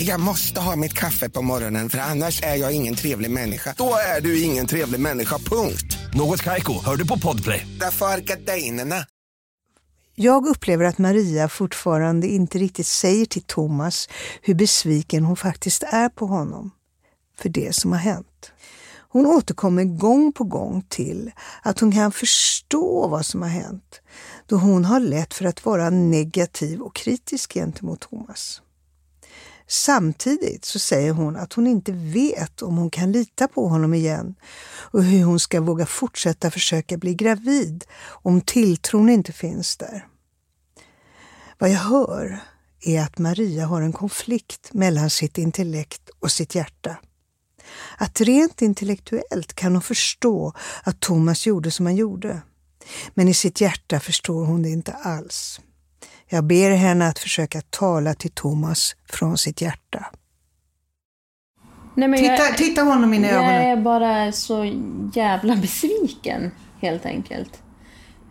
Jag måste ha mitt kaffe på morgonen för annars är jag ingen trevlig människa. Då är du ingen trevlig människa, punkt. Något Kaiko, hör du på Podplay. Därför är gardinerna. Jag upplever att Maria fortfarande inte riktigt säger till Thomas hur besviken hon faktiskt är på honom för det som har hänt. Hon återkommer gång på gång till att hon kan förstå vad som har hänt då hon har lätt för att vara negativ och kritisk gentemot Thomas. Samtidigt så säger hon att hon inte vet om hon kan lita på honom igen och hur hon ska våga fortsätta försöka bli gravid om tilltron inte finns där. Vad jag hör är att Maria har en konflikt mellan sitt intellekt och sitt hjärta. Att rent intellektuellt kan hon förstå att Thomas gjorde som han gjorde. Men i sitt hjärta förstår hon det inte alls. Jag ber henne att försöka tala till Thomas från sitt hjärta. Nej, men Titta, jag, titta honom in i jag ögonen. är bara så jävla besviken, helt enkelt.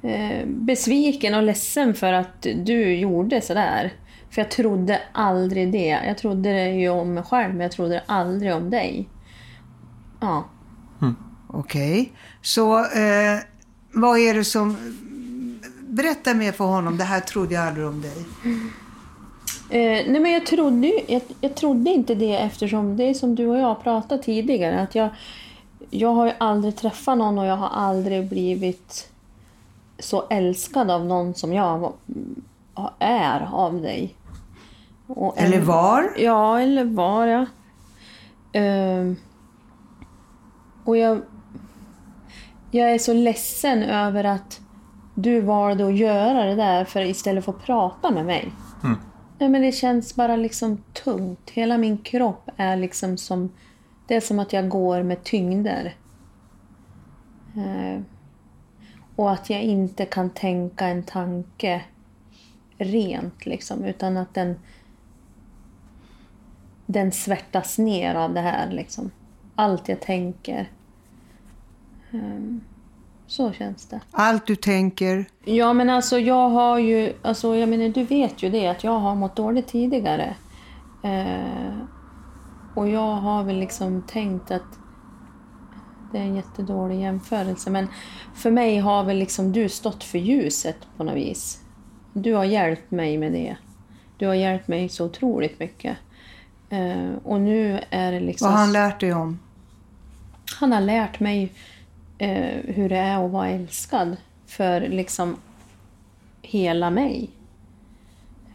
Eh, besviken och ledsen för att du gjorde sådär. För jag trodde aldrig det. Jag trodde det ju om mig själv, men jag trodde aldrig om dig. Ja. Okej, så eh, vad är det som... Berätta mer för honom. Det här trodde jag aldrig om dig. Eh, nej men jag trodde, jag, jag trodde inte det eftersom det är som du och jag pratat tidigare. Att jag, jag har ju aldrig träffat någon och jag har aldrig blivit så älskad av någon som jag är av dig. Och Eller var? Ja, eller var ja. Ehm, och jag, jag är så ledsen över att du valde att göra det där för istället för att prata med mig. Nej, men det känns bara liksom tungt. Hela min kropp är liksom som... Det är som att jag går med tyngder. Eh, och att jag inte kan tänka en tanke rent liksom, utan att den den svärtas ner av det här liksom. Allt jag tänker. Ehm, så känns det. Allt du tänker. Ja, men alltså jag har ju... Alltså, jag menar, du vet ju det, att jag har mått dåligt tidigare. Eh, och jag har väl liksom tänkt att... Det är en jättedålig jämförelse, men för mig har väl liksom du stått för ljuset på något vis. Du har hjälpt mig med det. Du har hjälpt mig så otroligt mycket. Eh, och nu är det liksom... Vad har han lärt dig om? Han har lärt mig eh, hur det är att vara älskad för liksom hela mig.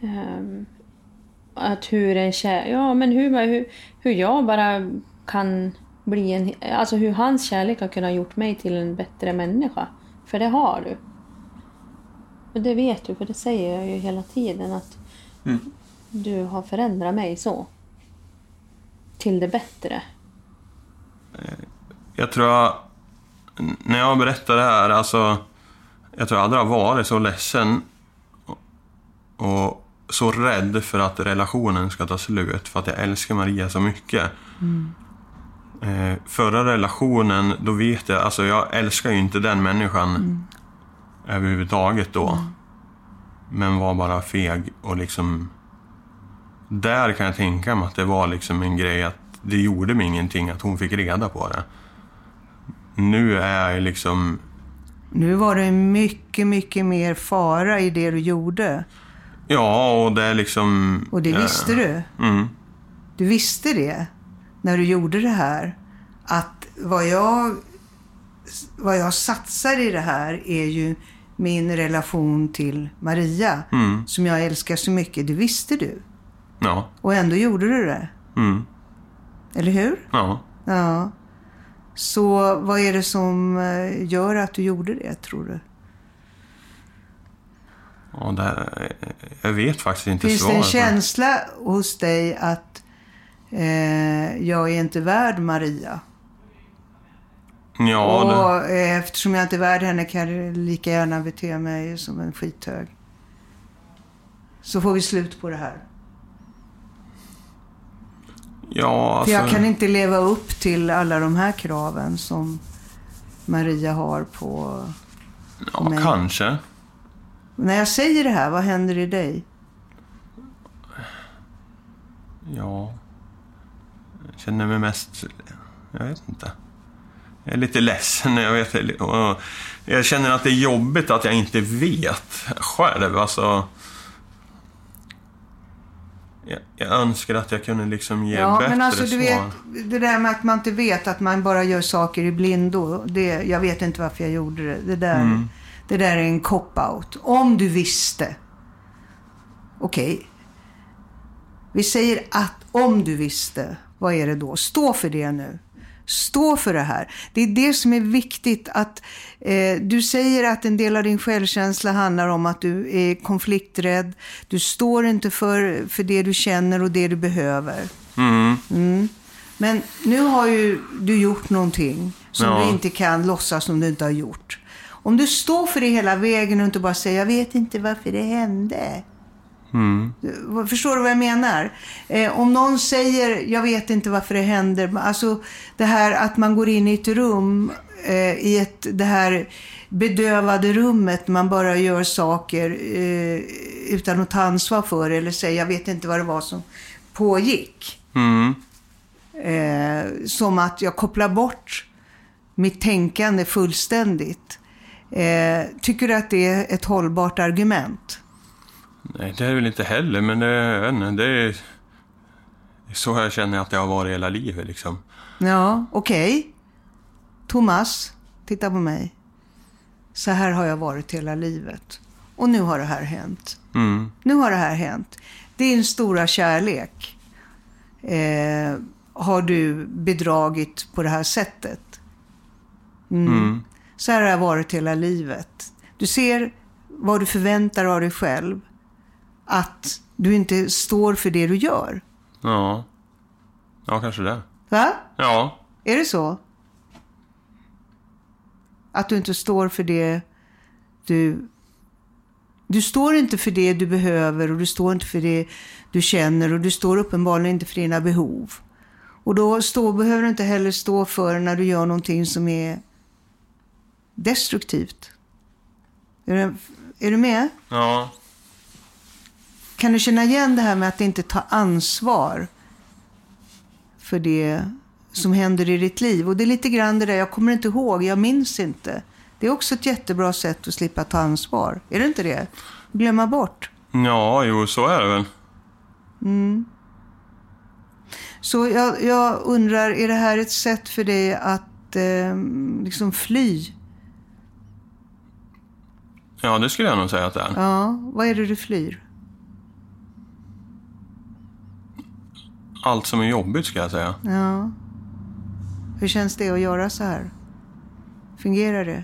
Ehm, att hur en kär... Ja, men hur, hur, hur jag bara kan bli en... Alltså hur hans kärlek har kunnat gjort mig till en bättre människa. För det har du. Och det vet du, för det säger jag ju hela tiden att du har förändrat mig så. Till det bättre. Jag tror jag, när jag berättar det här, alltså, jag tror jag aldrig har varit så ledsen och, så rädd för att relationen ska ta slut, för att jag älskar Maria så mycket. Eh, förra relationen, då vet jag, alltså jag älskar ju inte den människan överhuvudtaget då. Men var bara feg och liksom... Där kan jag tänka mig att det var liksom en grej att det gjorde mig ingenting att hon fick reda på det. Nu är jag liksom... Nu var det mycket, mycket mer fara i det du gjorde. Ja, och det är liksom... Och det eh, visste du. Mm. Du visste det när du gjorde det här. Att vad jag, vad jag satsar i det här är ju min relation till Maria. Som jag älskar så mycket. Det visste du. Ja. Och ändå gjorde du det. Mm. Eller hur? Ja. Ja. Så vad är det som eh, gör att du gjorde det, tror du? ja det här, jag vet faktiskt inte Finns det svaret. en på känsla hos dig att eh, jag är inte värd Maria? Ja, det, och eh, eftersom jag inte är värd henne kan jag lika gärna bete mig som en skithög. Så får vi slut på det här. Ja alltså, För jag kan inte leva upp till alla de här kraven som Maria har på... ja, mig. kanske. När jag säger det här, vad händer i dig? Ja. Jag känner mig mest... Jag vet inte. Jag är lite ledsen. Jag, vet, jag känner att det är jobbigt att jag inte vet själv. Alltså, jag, jag önskar att jag kunde liksom ge Ja, bättre men alltså du vet, det där med att man inte vet, att man bara gör saker i blindo. Det, jag vet inte varför jag gjorde det. Det där, Mm. det där är en cop-out. Om du visste. Okej. Vi säger att om du visste, vad är det då? Stå för det nu. Stå för det här. Det är det som är viktigt att eh, du säger att en del av din självkänsla handlar om att du är konflikträdd. Du står inte för, för det du känner och det du behöver. Mm. Mm. Men nu har ju du gjort någonting som Ja. du inte kan låtsas som du inte har gjort. Om du står för det hela vägen och inte bara säger jag vet inte varför det hände. Mm. Förstår du vad jag menar? Eh, om någon säger jag vet inte varför det händer. Alltså det här att man går in i ett rum, eh, i ett, det här bedövade rummet, man bara gör saker eh, utan att ta ansvar för det eller säga jag vet inte vad det var som pågick. Mm. Eh, som att jag kopplar bort mitt tänkande fullständigt. Eh, tycker du att det är ett hållbart argument? Nej, det är väl inte heller, men det, jag inte, det är så jag känner att det har varit hela livet. Liksom. Ja, okej. Thomas, titta på mig. Så här har jag varit hela livet. Och nu har det här hänt. Mm. Nu har det här hänt. Din stora kärlek eh, har du bedragit på det här sättet. Mm. Mm. Så här har det varit hela livet. Du ser vad du förväntar av dig själv. Att du inte står för det du gör. Ja. Ja, kanske det. Va? Ja. Är det så? Att du inte står för det du... Du står inte för det du behöver och du står inte för det du känner och du står uppenbarligen inte för dina behov. Och då stå, behöver du inte heller stå för när du gör någonting som är destruktivt. Är du, är du med? Ja. Kan du känna igen det här med att inte ta ansvar för det som händer i ditt liv? Och det är lite grann det där, jag kommer inte ihåg, jag minns inte. Det är också ett jättebra sätt att slippa ta ansvar. Är det inte det? Glömma bort. Ja, jo, så är det väl. Mm. Så jag, jag undrar, är det här ett sätt för dig att eh, liksom fly? Ja, det skulle jag nog säga att det är. Ja, vad är det du flyr? Allt som är jobbigt, ska jag säga. Ja. Hur känns det att göra så här? Fungerar det?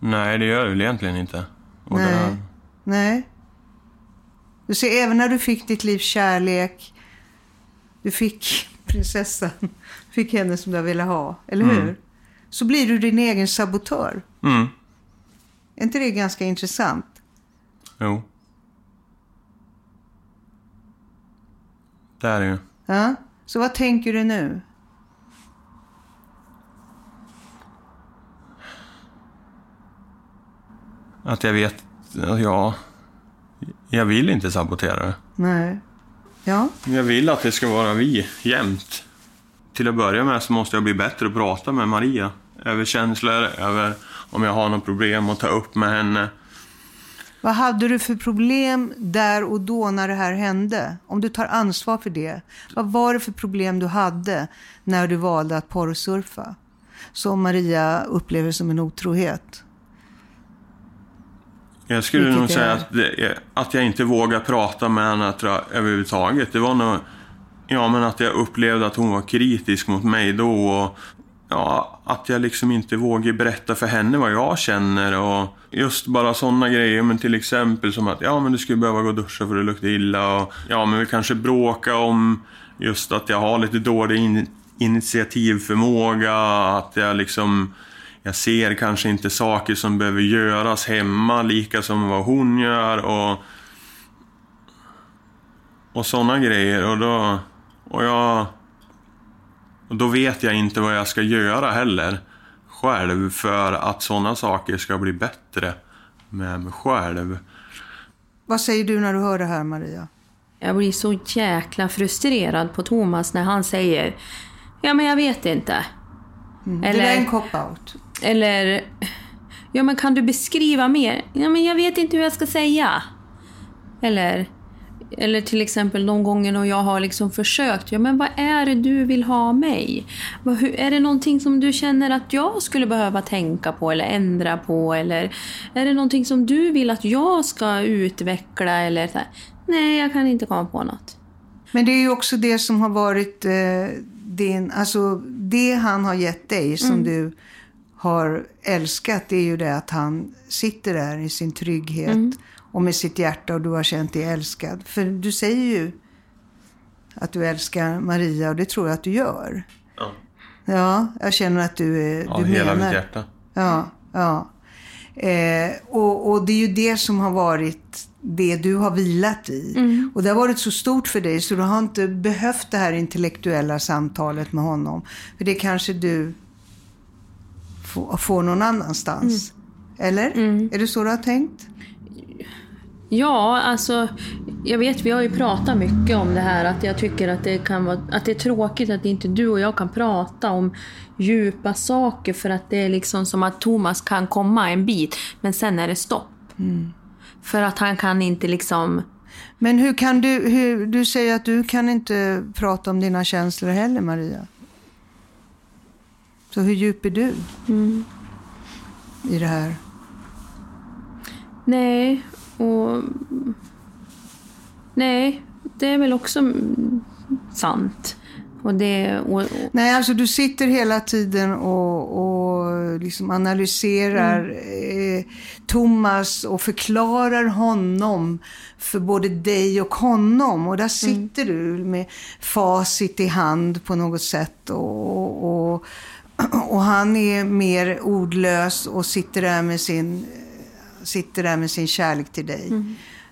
Nej, det gör det väl egentligen inte. Och Nej. Det, Nej. Du ser, även när du fick ditt livs kärlek, du fick prinsessan, fick henne som du ville ha, eller hur? Mm. Så blir du din egen sabotör. mm, Är inte det ganska intressant? jo. Det är det ju. Ja? Så vad tänker du nu? Att jag vet, ja, jag vill inte sabotera det. Nej. Ja? Jag vill att det ska vara vi, jämt. Till att börja med så måste jag bli bättre att prata med Maria. Över känslor, över om jag har något problem att ta upp med henne. Vad hade du för problem där och då när det här hände? Om du tar ansvar för det. Vad var det för problem du hade när du valde att porrsurfa? Som Maria upplever som en otrohet. Jag skulle Vilket nog säga är? att, det, att jag inte vågar prata med henne jag, överhuvudtaget. Det var nog... Ja, men att jag upplevde att hon var kritisk mot mig då och... Ja, att jag liksom inte vågar berätta för henne vad jag känner och just bara sådana grejer. Men till exempel som att ja, men du skulle behöva gå och duscha för du luktar illa och ja, men vi kanske bråka om just att jag har lite dålig in, initiativförmåga, att jag liksom jag ser kanske inte saker som behöver göras hemma lika som vad hon gör och och sådana grejer och då och jag och då vet jag inte vad jag ska göra heller själv för att sådana saker ska bli bättre med mig själv. Vad säger du när du hör det här Maria? Jag blir så jäkla frustrerad på Thomas när han säger Ja men jag vet inte. Mm. Det där är en cop-out. Eller Ja men kan du beskriva mer? Ja men jag vet inte hur jag ska säga. Eller eller till exempel de gångerna jag har liksom försökt. Ja men vad är det du vill ha mig? Är det någonting som du känner att jag skulle behöva tänka på eller ändra på? Eller är det någonting som du vill att jag ska utveckla? Eller så här? Nej, jag kan inte komma på något. Men det är ju också det som har varit eh, din, alltså det han har gett dig som Mm. du har älskat, det är ju det att han sitter där i sin trygghet Mm. Och med sitt hjärta och du har känt dig älskad. För du säger ju att du älskar Maria och det tror jag att du gör. Ja. Ja, jag känner att du, är- Av du hela menar. mitt hjärta. Ja, ja. Eh, och, och det är ju det som har varit det du har vilat i. Och det har varit så stort för dig så du har inte behövt det här intellektuella samtalet med honom. För det kanske du får, får någon annanstans. Eller? Är det så du har tänkt? Ja, alltså jag vet, vi har ju pratat mycket om det här att jag tycker att det kan vara att det är tråkigt att inte du och jag kan prata om djupa saker för att det är liksom som att Thomas kan komma en bit men sen är det stopp. För att han kan inte liksom Men hur kan du, hur, du säger att du kan inte prata om dina känslor heller Maria. Så hur djup är du i det här? Nej, och... Nej, det är väl också mm, sant. Och det... Och, och, Nej, alltså du sitter hela tiden och, och liksom analyserar eh, Thomas och förklarar honom för både dig och honom. Och där sitter du med facit i hand på något sätt. Och, och, och han är mer ordlös och sitter där med sin, sitter där med sin kärlek till dig.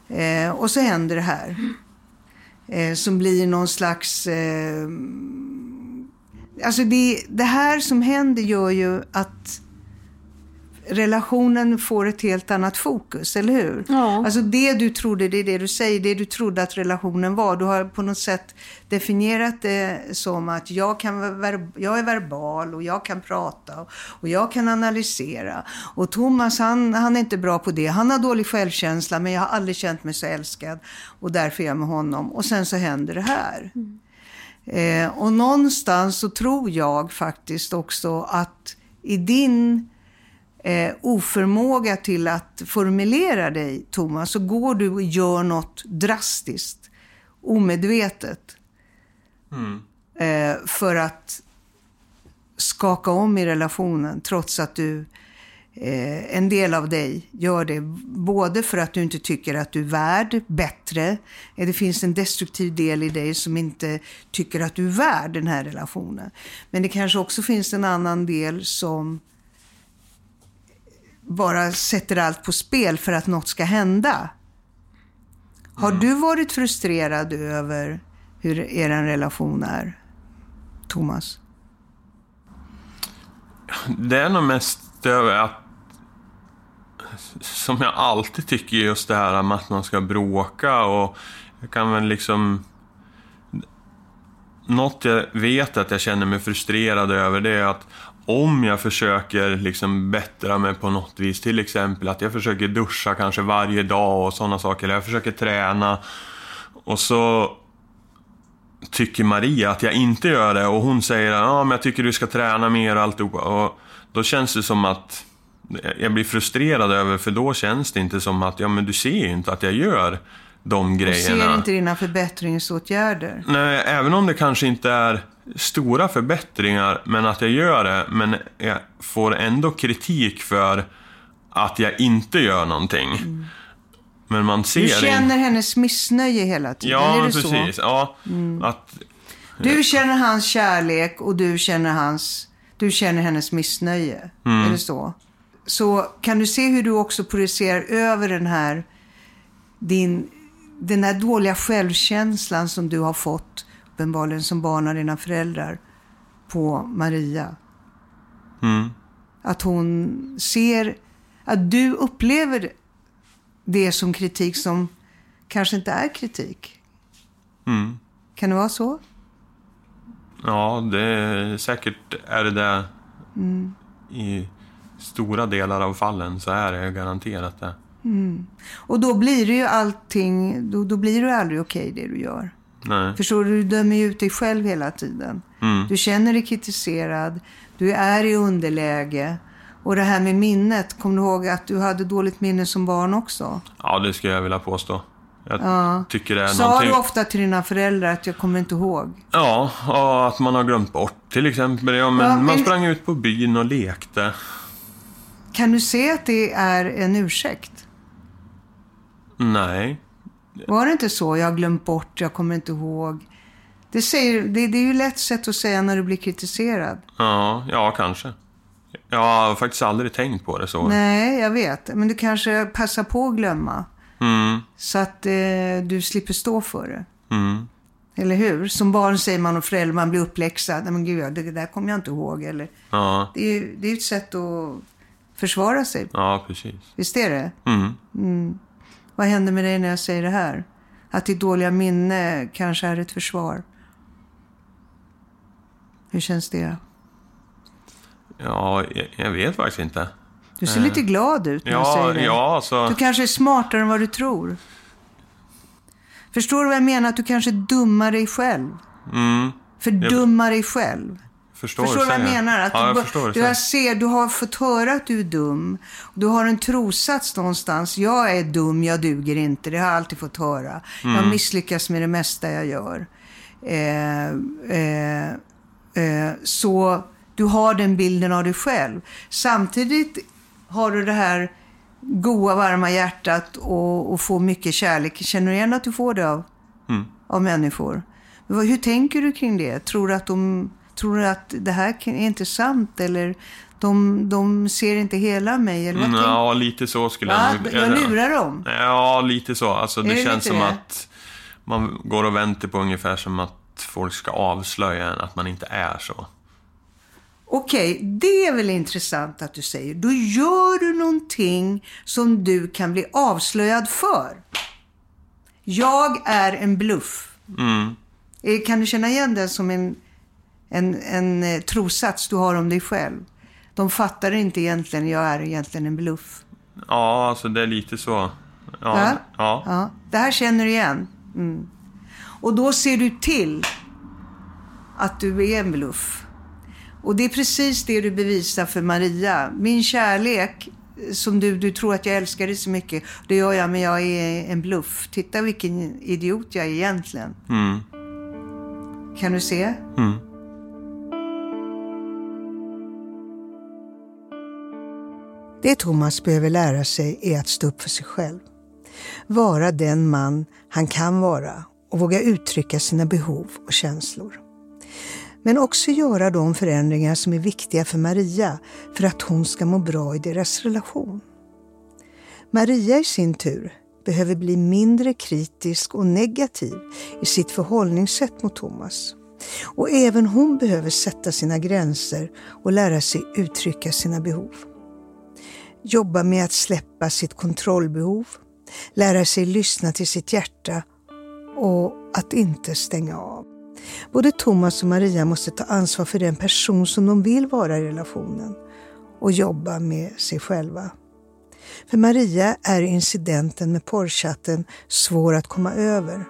Eh, och så händer det här. Eh, som blir någon slags... Eh, alltså det, det här som händer gör ju att relationen får ett helt annat fokus, eller hur? Ja. Alltså det du trodde, det är det du säger, det du trodde att relationen var. Du har på något sätt definierat det som att jag, kan, jag är verbal och jag kan prata och, jag kan analysera. Och Thomas han, han är inte bra på det. Han har dålig självkänsla men jag har aldrig känt mig så älskad och därför är jag med honom. Och sen så händer det här. Eh, och någonstans så tror jag faktiskt också att i din eh, oförmåga till att formulera dig, Thomas, så går du och gör något drastiskt, omedvetet. Eh, för att skaka om i relationen, trots att du Eh, en del av dig gör det både för att du inte tycker att du är värd bättre. Eh, det finns en destruktiv del i dig som inte tycker att du är värd den här relationen. Men det kanske också finns en annan del som bara sätter allt på spel för att något ska hända. Har du varit frustrerad över hur er relation är, Thomas? Det är nog mest över att som jag alltid tycker just det här med att man ska bråka och jag kan väl liksom något jag vet att jag känner mig frustrerad över det är att om jag försöker liksom bättra mig på något vis, till exempel att jag försöker duscha kanske varje dag och sådana saker, eller jag försöker träna och så tycker Maria att jag inte gör det och hon säger att men jag tycker du ska träna mer och alltihopa. Och då känns det som att jag blir frustrerad över, för då känns det inte som att, ja men du ser ju inte att jag gör de Du grejerna. ser inte dina förbättringsåtgärder. Nej, även om det kanske inte är stora förbättringar, men att jag gör det, men jag får ändå kritik för att jag inte gör någonting. Men man ser Du in- känner hennes missnöje hela tiden, Ja, är det precis. så? Mm. Ja, att, Du känner hans kärlek och du känner, hans, du känner hennes missnöje. Mm. Är det så? Så kan du se hur du också projicerar över den här, din, den här dåliga självkänslan som du har fått, uppenbarligen som barn av dina föräldrar, på Maria. mm, Att hon ser, att du upplever det som kritik som kanske inte är kritik. mm. Kan det vara så? Ja, det är säkert är det det Mm. i stora delar av fallen så är det garanterat det. Och då blir det ju allting, då, då blir det aldrig okej det du gör. Nej. Förstår du? Du dömer ju ut dig själv hela tiden. Mm. Du känner dig kritiserad, du är i underläge. Och det här med minnet, kommer du ihåg att du hade dåligt minne som barn också? Ja, det skulle jag vilja påstå. Jag Ja. tycker det är Sa någonting... du ofta till dina föräldrar att jag kommer inte ihåg? Ja, och att man har glömt bort till exempel. Ja, men Ja, man men- sprang ut på byn och lekte. Kan du se att det är en ursäkt? Nej. Var det inte så? Jag har glömt bort, jag kommer inte ihåg. Det, säger, det, det är ju lätt sätt att säga när du blir kritiserad. Ja, ja, kanske. Jag har faktiskt aldrig tänkt på det så. Nej, jag vet. Men du kanske passar på att glömma. Mm, Så att eh, du slipper stå för det. mm. Eller hur? Som barn säger man och förälder, man blir uppläxad. Nej men gud, det där kommer jag inte ihåg. Eller, Ja, det är det är ett sätt att försvara sig. ja, precis. Visst är det? Mm. Vad händer med dig när jag säger det här? Att ditt dåliga minne kanske är ett försvar. Hur känns det? Ja, jag, jag vet faktiskt inte. Du ser lite glad ut när jag säger Ja, det. ja, alltså... Du kanske är smartare än vad du tror. Förstår du vad jag menar? Att du kanske dummar dig själv. Mm, Fördummar dig själv. Förstår, Förstår vad jag menar? Att ja, du, jag förstår du, säger. ser, du har fått höra att du är dum. Du har en trosats någonstans. Jag är dum, jag duger inte. Det har jag alltid fått höra. Mm. Jag misslyckas med det mesta jag gör. Eh, eh, eh, så du har den bilden av dig själv. Samtidigt har du det här goa, varma hjärtat och, och får mycket kärlek. Känner du igen att du får det av, Mm. av människor? Hur tänker du kring det? Tror du att, de, tror du att det här är inte sant? Eller de, de ser inte hela mig? Eller vad Mm, Ja, lite så skulle Va? jag nog... Jag lurar dem? Ja, lite så. Alltså, det det känns som det? att man går och väntar på ungefär som att folk ska avslöja en att man inte är så. Okej, det är väl intressant att du säger. Då gör du någonting som du kan bli avslöjad för. Jag är en bluff. Mm. Eh, Kan du känna igen det som en, en, en eh, trossats du har om dig själv? De fattar inte egentligen, jag är egentligen en bluff. Ja, alltså det är lite så. Ja, Va? ja. Ja, det här känner du igen. Mm. Och då ser du till att du är en bluff. Och det är precis det du bevisar för Maria. Min kärlek, som du, du tror att jag älskar dig så mycket, det gör jag, men jag är en bluff. Titta vilken idiot jag är egentligen. Mm. Kan du se? Mm. Det Thomas behöver lära sig är att stå upp för sig själv. Vara den man han kan vara och våga uttrycka sina behov och känslor. Men också göra de förändringar som är viktiga för Maria för att hon ska må bra i deras relation. Maria i sin tur behöver bli mindre kritisk och negativ i sitt förhållningssätt mot Thomas. Och även hon behöver sätta sina gränser och lära sig uttrycka sina behov. Jobba med att släppa sitt kontrollbehov, lära sig lyssna till sitt hjärta och att inte stänga av. Både Thomas och Maria måste ta ansvar för den person som de vill vara i relationen och jobba med sig själva. För Maria är incidenten med porrchatten svår att komma över.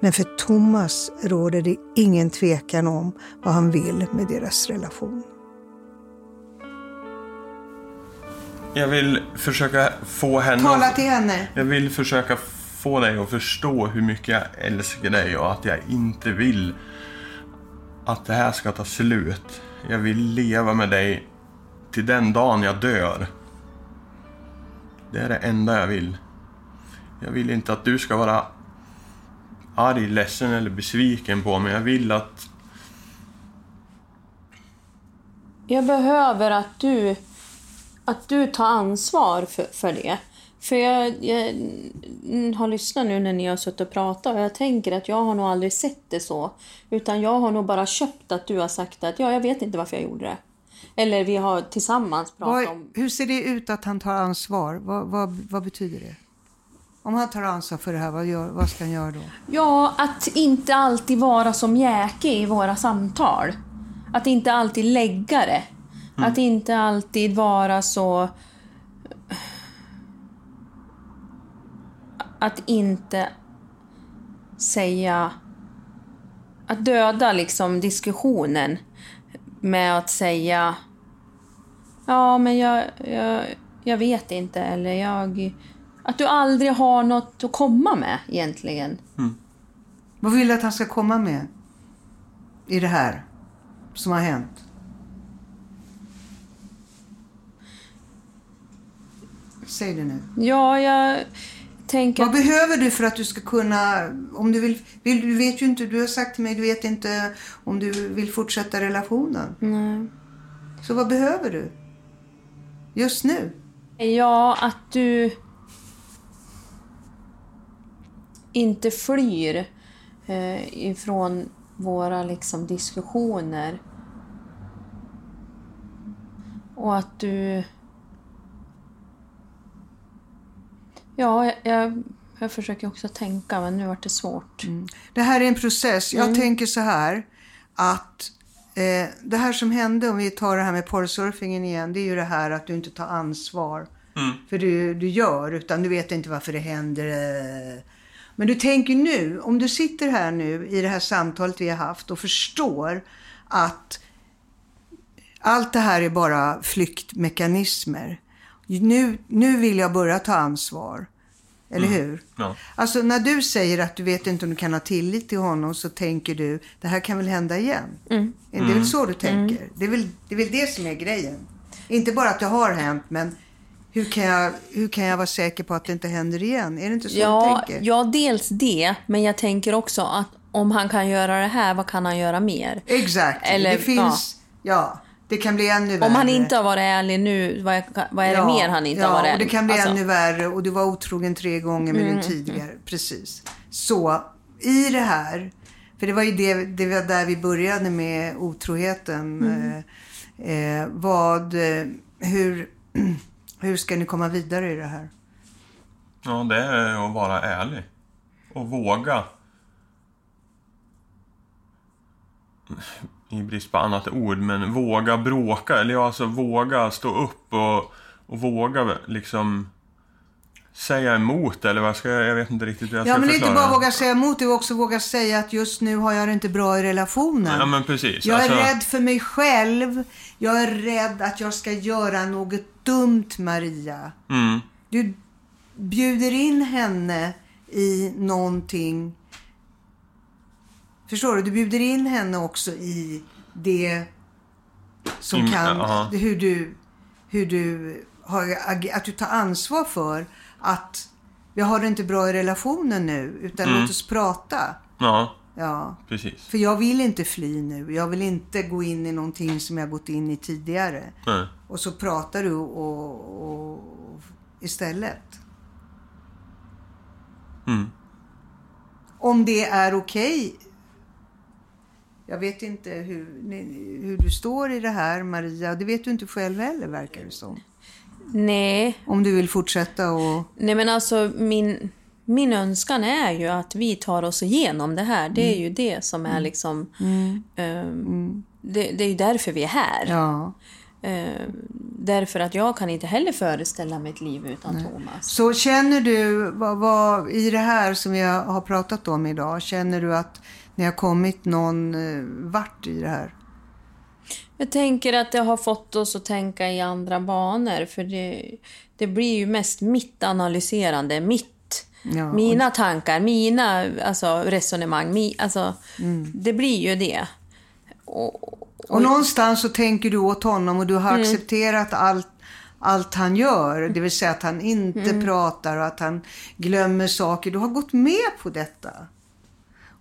Men för Thomas råder det ingen tvekan om vad han vill med deras relation. Jag vill försöka få henne... Tala till henne. Jag vill försöka få dig att förstå hur mycket jag älskar dig och att jag inte vill att det här ska ta slut. Jag vill leva med dig till den dagen jag dör. Det är det enda jag vill. Jag vill inte att du ska vara arg, ledsen eller besviken på mig. Jag vill att... Jag behöver att du, att du tar ansvar för, för det. För jag, jag har lyssnat nu när ni har suttit och pratat och jag tänker att jag har nog aldrig sett det så. Utan jag har nog bara köpt att du har sagt att ja, jag vet inte varför jag gjorde det. Eller vi har tillsammans pratat Vad, om... hur ser det ut att han tar ansvar? Vad, vad, vad betyder det? Om han tar ansvar för det här, vad, gör, vad ska han göra då? Ja, att inte alltid vara som jäke i våra samtal. Att inte alltid lägga det. Att inte alltid vara så... Att inte säga... Att döda liksom diskussionen med att säga... Ja, men jag, jag, jag vet inte, eller jag... Att du aldrig har något att komma med egentligen. Vad vill du att han ska komma med i det här som har hänt? Säg det nu. Ja, jag tänker... Vad behöver du för att du ska kunna, om du vill, vill du vet ju inte, du har sagt till mig, du vet inte om du vill fortsätta relationen. Nej. Så vad behöver du? Just nu? Ja, att du inte flyr eh, ifrån våra liksom, diskussioner. Och att du... Ja, jag, jag, jag försöker också tänka, men nu vart det svårt. Det här är en process. Jag Mm. tänker så här att eh, det här som hände, om vi tar det här med porrsurfingen igen, det är ju det här att du inte tar ansvar för det du gör, utan du vet inte varför det händer. eh. Men du tänker nu, om du sitter här nu i det här samtalet vi har haft och förstår att allt det här är bara flyktmekanismer. Nu, nu vill jag börja ta ansvar. Eller hur? Ja. Alltså när du säger att du vet inte om du kan ha tillit till honom så tänker du, det här kan väl hända igen? Mm. Det är väl så du tänker? Det, är väl, det är väl det som är grejen. Inte bara att det har hänt, men hur kan jag, hur kan jag vara säker på att det inte händer igen? Är det inte så Ja, du tänker? ja, dels det, men jag tänker också att om han kan göra det här, vad kan han göra mer? Exakt. Eller, det finns, ja. Det kan bli ännu värre. Om han inte har varit ärlig nu, vad är, vad är det mer han inte ja, har varit och ärlig? det kan bli Alltså, ännu värre och du var otrogen tre gånger med Mm, din tidigare. Precis. Så i det här, för det var ju det, det var där vi började med otroheten. Mm. Eh, eh, vad, eh, hur, hur ska ni komma vidare i det här? Ja, det är att vara ärlig. Och våga. I brist på annat ord, men våga bråka. Eller ja, alltså våga stå upp och, och våga liksom säga emot. Eller vad ska jag, jag vet inte riktigt hur jag Ja, ska men det är inte förklara. bara våga säga emot, det också våga säga att just nu har jag det inte bra i relationen. Ja, men precis. Jag är Alltså- rädd för mig själv. Jag är rädd att jag ska göra något dumt, Maria. Mm. Du bjuder in henne i någonting. Förstår du? Du bjuder in henne också i det som Mm, kan... ja. Hur du, hur du har, att du tar ansvar för att vi har det inte bra i relationen nu, utan Mm. låt oss prata. Ja, Ja. precis. För jag vill inte fly nu. Jag vill inte gå in i någonting som jag gått in i tidigare. Nej. Och så pratar du och, och istället. Mm. Om det är okej. Jag vet inte hur, hur du står i det här, Maria. Det vet du inte själv heller, verkar det som. Nej, Om du vill fortsätta och... nej men alltså min, min önskan är ju att vi tar oss igenom det här. Det är ju det som är liksom... ehm, det, det är ju därför vi är här. Ja. Eh, därför att jag kan inte heller föreställa mig ett liv utan Thomas. Så känner du, vad, vad, i det här som vi har pratat om idag, känner du att ni har kommit någon eh, vart i det här? Jag tänker att det har fått oss att tänka i andra banor. För det, det blir ju mest mitt analyserande, mitt, Ja, mina tankar, mina alltså, resonemang. Mi, alltså, Mm. Det blir ju det. Och, Och någonstans så tänker du åt honom och du har Mm. accepterat allt, allt han gör. Det vill säga att han inte Mm. pratar och att han glömmer saker. Du har gått med på detta.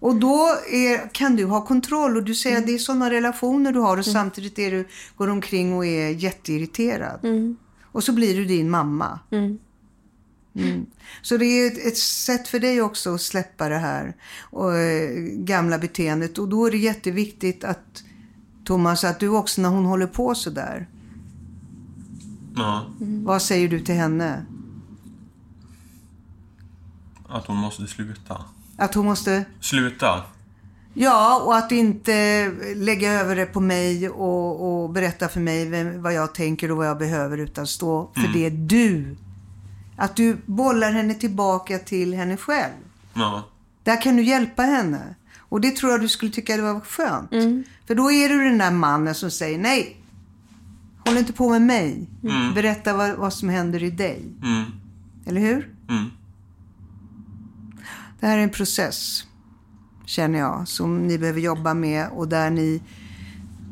Och då är, kan du ha kontroll och du säger Mm. att det är sådana relationer du har och samtidigt är du, går omkring och är jätteirriterad. Mm. Och så blir du din mamma. Mm. Så det är ett, ett sätt för dig också att släppa det här och, eh, gamla beteendet. Och då är det jätteviktigt att Thomas, att du också när hon håller på så där. Ja, Vad säger du till henne? att hon måste sluta. Att hon måste... Sluta? Ja, och att inte lägga över det på mig och, och berätta för mig vem, vad jag tänker och vad jag behöver utan stå för det du. Att du bollar henne tillbaka till henne själv. Ja. Där kan du hjälpa henne. Och det tror jag du skulle tycka det var skönt. För då är du den där mannen som säger nej. Håll inte på med mig. Berätta vad, vad som händer i dig. Mm. Eller hur? Mm. Det här är en process, känner jag, som ni behöver jobba med och där ni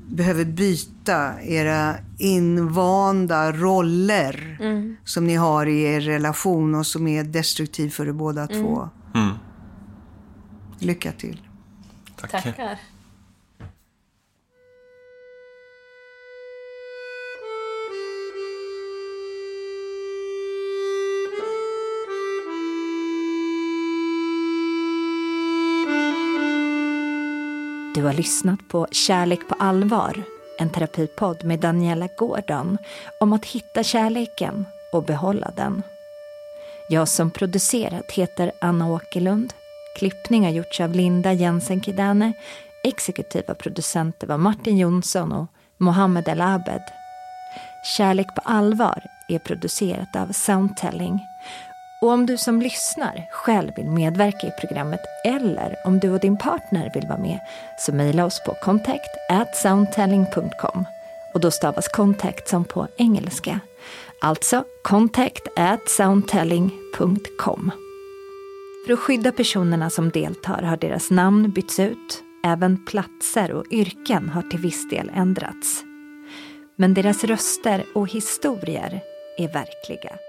behöver byta era invanda roller som ni har i er relation och som är destruktiv för er båda två. Mm. Lycka till. Tack. tackar. Du har lyssnat på Kärlek på allvar, en terapipodd med Daniela Gordon om att hitta kärleken och behålla den. Jag som producerat heter Anna Åkerlund. Klippning har gjorts av Linda Jensen Kidane. Exekutiva producenter var Martin Jonsson och Mohammed El Abed. Kärlek på allvar är producerat av Soundtelling. Och om du som lyssnar själv vill medverka i programmet eller om du och din partner vill vara med så mejla oss på contact soundtelling.com och då stavas contact som på engelska. Alltså contact soundtelling.com. För att skydda personerna som deltar har deras namn bytts ut. Även platser och yrken har till viss del ändrats. Men deras röster och historier är verkliga.